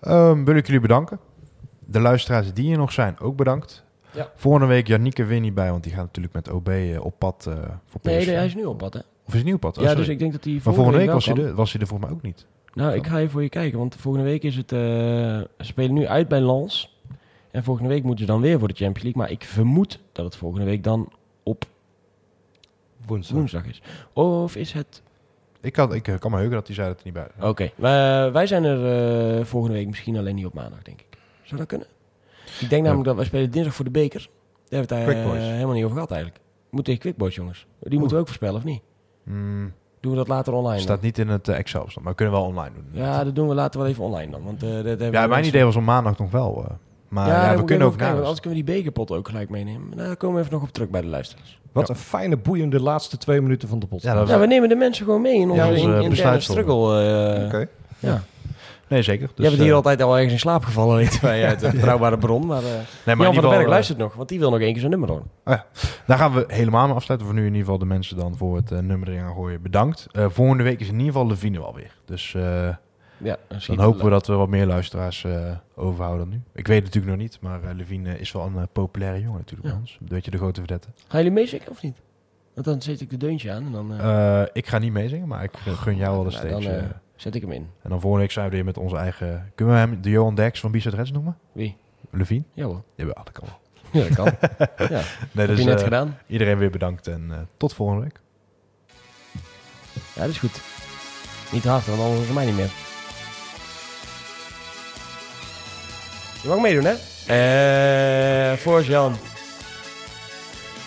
Speaker 1: Ehm, wil ik jullie bedanken. De luisteraars die hier nog zijn, ook bedankt.
Speaker 2: Ja.
Speaker 1: Volgende week Janieke weer niet bij, want die gaat natuurlijk met OB eh, op pad eh, voor PSV.
Speaker 2: Nee, nee, hij is nu op pad hè.
Speaker 1: Of is het nieuw pad? Oh,
Speaker 2: ja, dus ik denk dat hij
Speaker 1: maar volgende week
Speaker 2: wel
Speaker 1: was hij, er, was hij er volgens mij ook niet.
Speaker 2: Nou, ik ga even voor je kijken, want volgende week is het... eh, ze spelen nu uit bij Lens. En volgende week moeten ze dan weer voor de Champions League. Maar ik vermoed dat het volgende week dan op
Speaker 3: Woensdag.
Speaker 2: woensdag is. Of is het...
Speaker 1: Ik kan, ik eh, kan me heugen dat hij zei dat hij niet bij was.
Speaker 2: Oké, wij, wij zijn er eh, volgende week misschien alleen niet op maandag, denk ik. Zou dat kunnen? Ik denk namelijk dat wij spelen dinsdag voor de beker. Daar hebben we het daar eh, helemaal niet over gehad eigenlijk. We moeten tegen Quick Boys, jongens. Die moeten we ook voorspellen, of niet?
Speaker 1: Hmm,
Speaker 2: Doen we dat later online
Speaker 1: staat
Speaker 2: dan?
Speaker 1: niet in het Excel, maar we kunnen wel online doen.
Speaker 2: Ja, dat doen we later wel even online dan. Want, dat
Speaker 1: ja mijn idee was om maandag nog wel. Maar ja, we kunnen ook naar.
Speaker 2: anders kunnen we die bekerpot ook gelijk meenemen. Nou, daar komen we even nog op terug bij de luisteraars.
Speaker 3: Wat een fijne, boeiende laatste twee minuten van de podcast.
Speaker 1: Ja,
Speaker 2: Ja, we nemen de mensen gewoon mee in onze,
Speaker 3: Ja,
Speaker 1: onze
Speaker 2: in- interne struggle.
Speaker 3: Oké.
Speaker 2: Ja.
Speaker 1: Nee, zeker. Dus,
Speaker 2: bent hier
Speaker 1: eh,
Speaker 2: altijd al ergens in slaap gevallen, weten wij uit een betrouwbare bron. Maar, eh
Speaker 1: nee, maar
Speaker 2: Jan van den Berg luistert nog, want die wil nog één keer zijn nummer horen.
Speaker 1: Daar gaan we helemaal mee afsluiten. Voor nu in ieder geval de mensen dan voor het nummer erin gooien. Bedankt. Eh, volgende week is in ieder geval Levine wel weer. Dus eh,
Speaker 2: Ja,
Speaker 1: dan hopen we dat we wat meer luisteraars eh, overhouden dan nu. Ik weet het natuurlijk nog niet, maar eh, Levine is wel een eh, populaire jongen natuurlijk bij
Speaker 2: Ja.
Speaker 1: ons. Weet je, de grote verdette.
Speaker 2: Gaan jullie meezingen of niet? Want dan zet ik de deuntje aan en dan,
Speaker 1: ik ga niet meezingen, maar ik eh, gun jou wel de
Speaker 2: nou,
Speaker 1: stage.
Speaker 2: dan zet ik hem in.
Speaker 1: en dan volgende week zijn we weer met onze eigen... Kunnen we hem de Johan Derks van Bizet Reds noemen?
Speaker 2: Wie?
Speaker 1: Levine?
Speaker 2: Ja hoor.
Speaker 1: Jawel, dat kan wel.
Speaker 2: Ja, dat kan. ja,
Speaker 1: Nee,
Speaker 2: heb
Speaker 1: dus,
Speaker 2: je net gedaan.
Speaker 1: Iedereen weer bedankt en eh, tot volgende week.
Speaker 2: Ja, dat is goed. Niet hard, want anders is mij niet meer. Je mag meedoen, hè? Eh, voor Jan.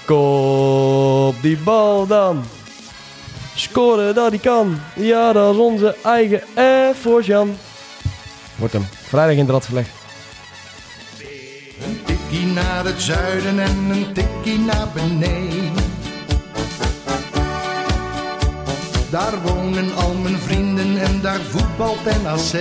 Speaker 2: Kop die bal dan. Scoren dat hij kan. Ja, dat is onze eigen Air Force Jan. Wordt hem. Vrijdag in het Radverleg.
Speaker 4: Een tikkie naar het zuiden en een tikkie naar beneden. Daar wonen al mijn vrienden en daar voetbalt NAC.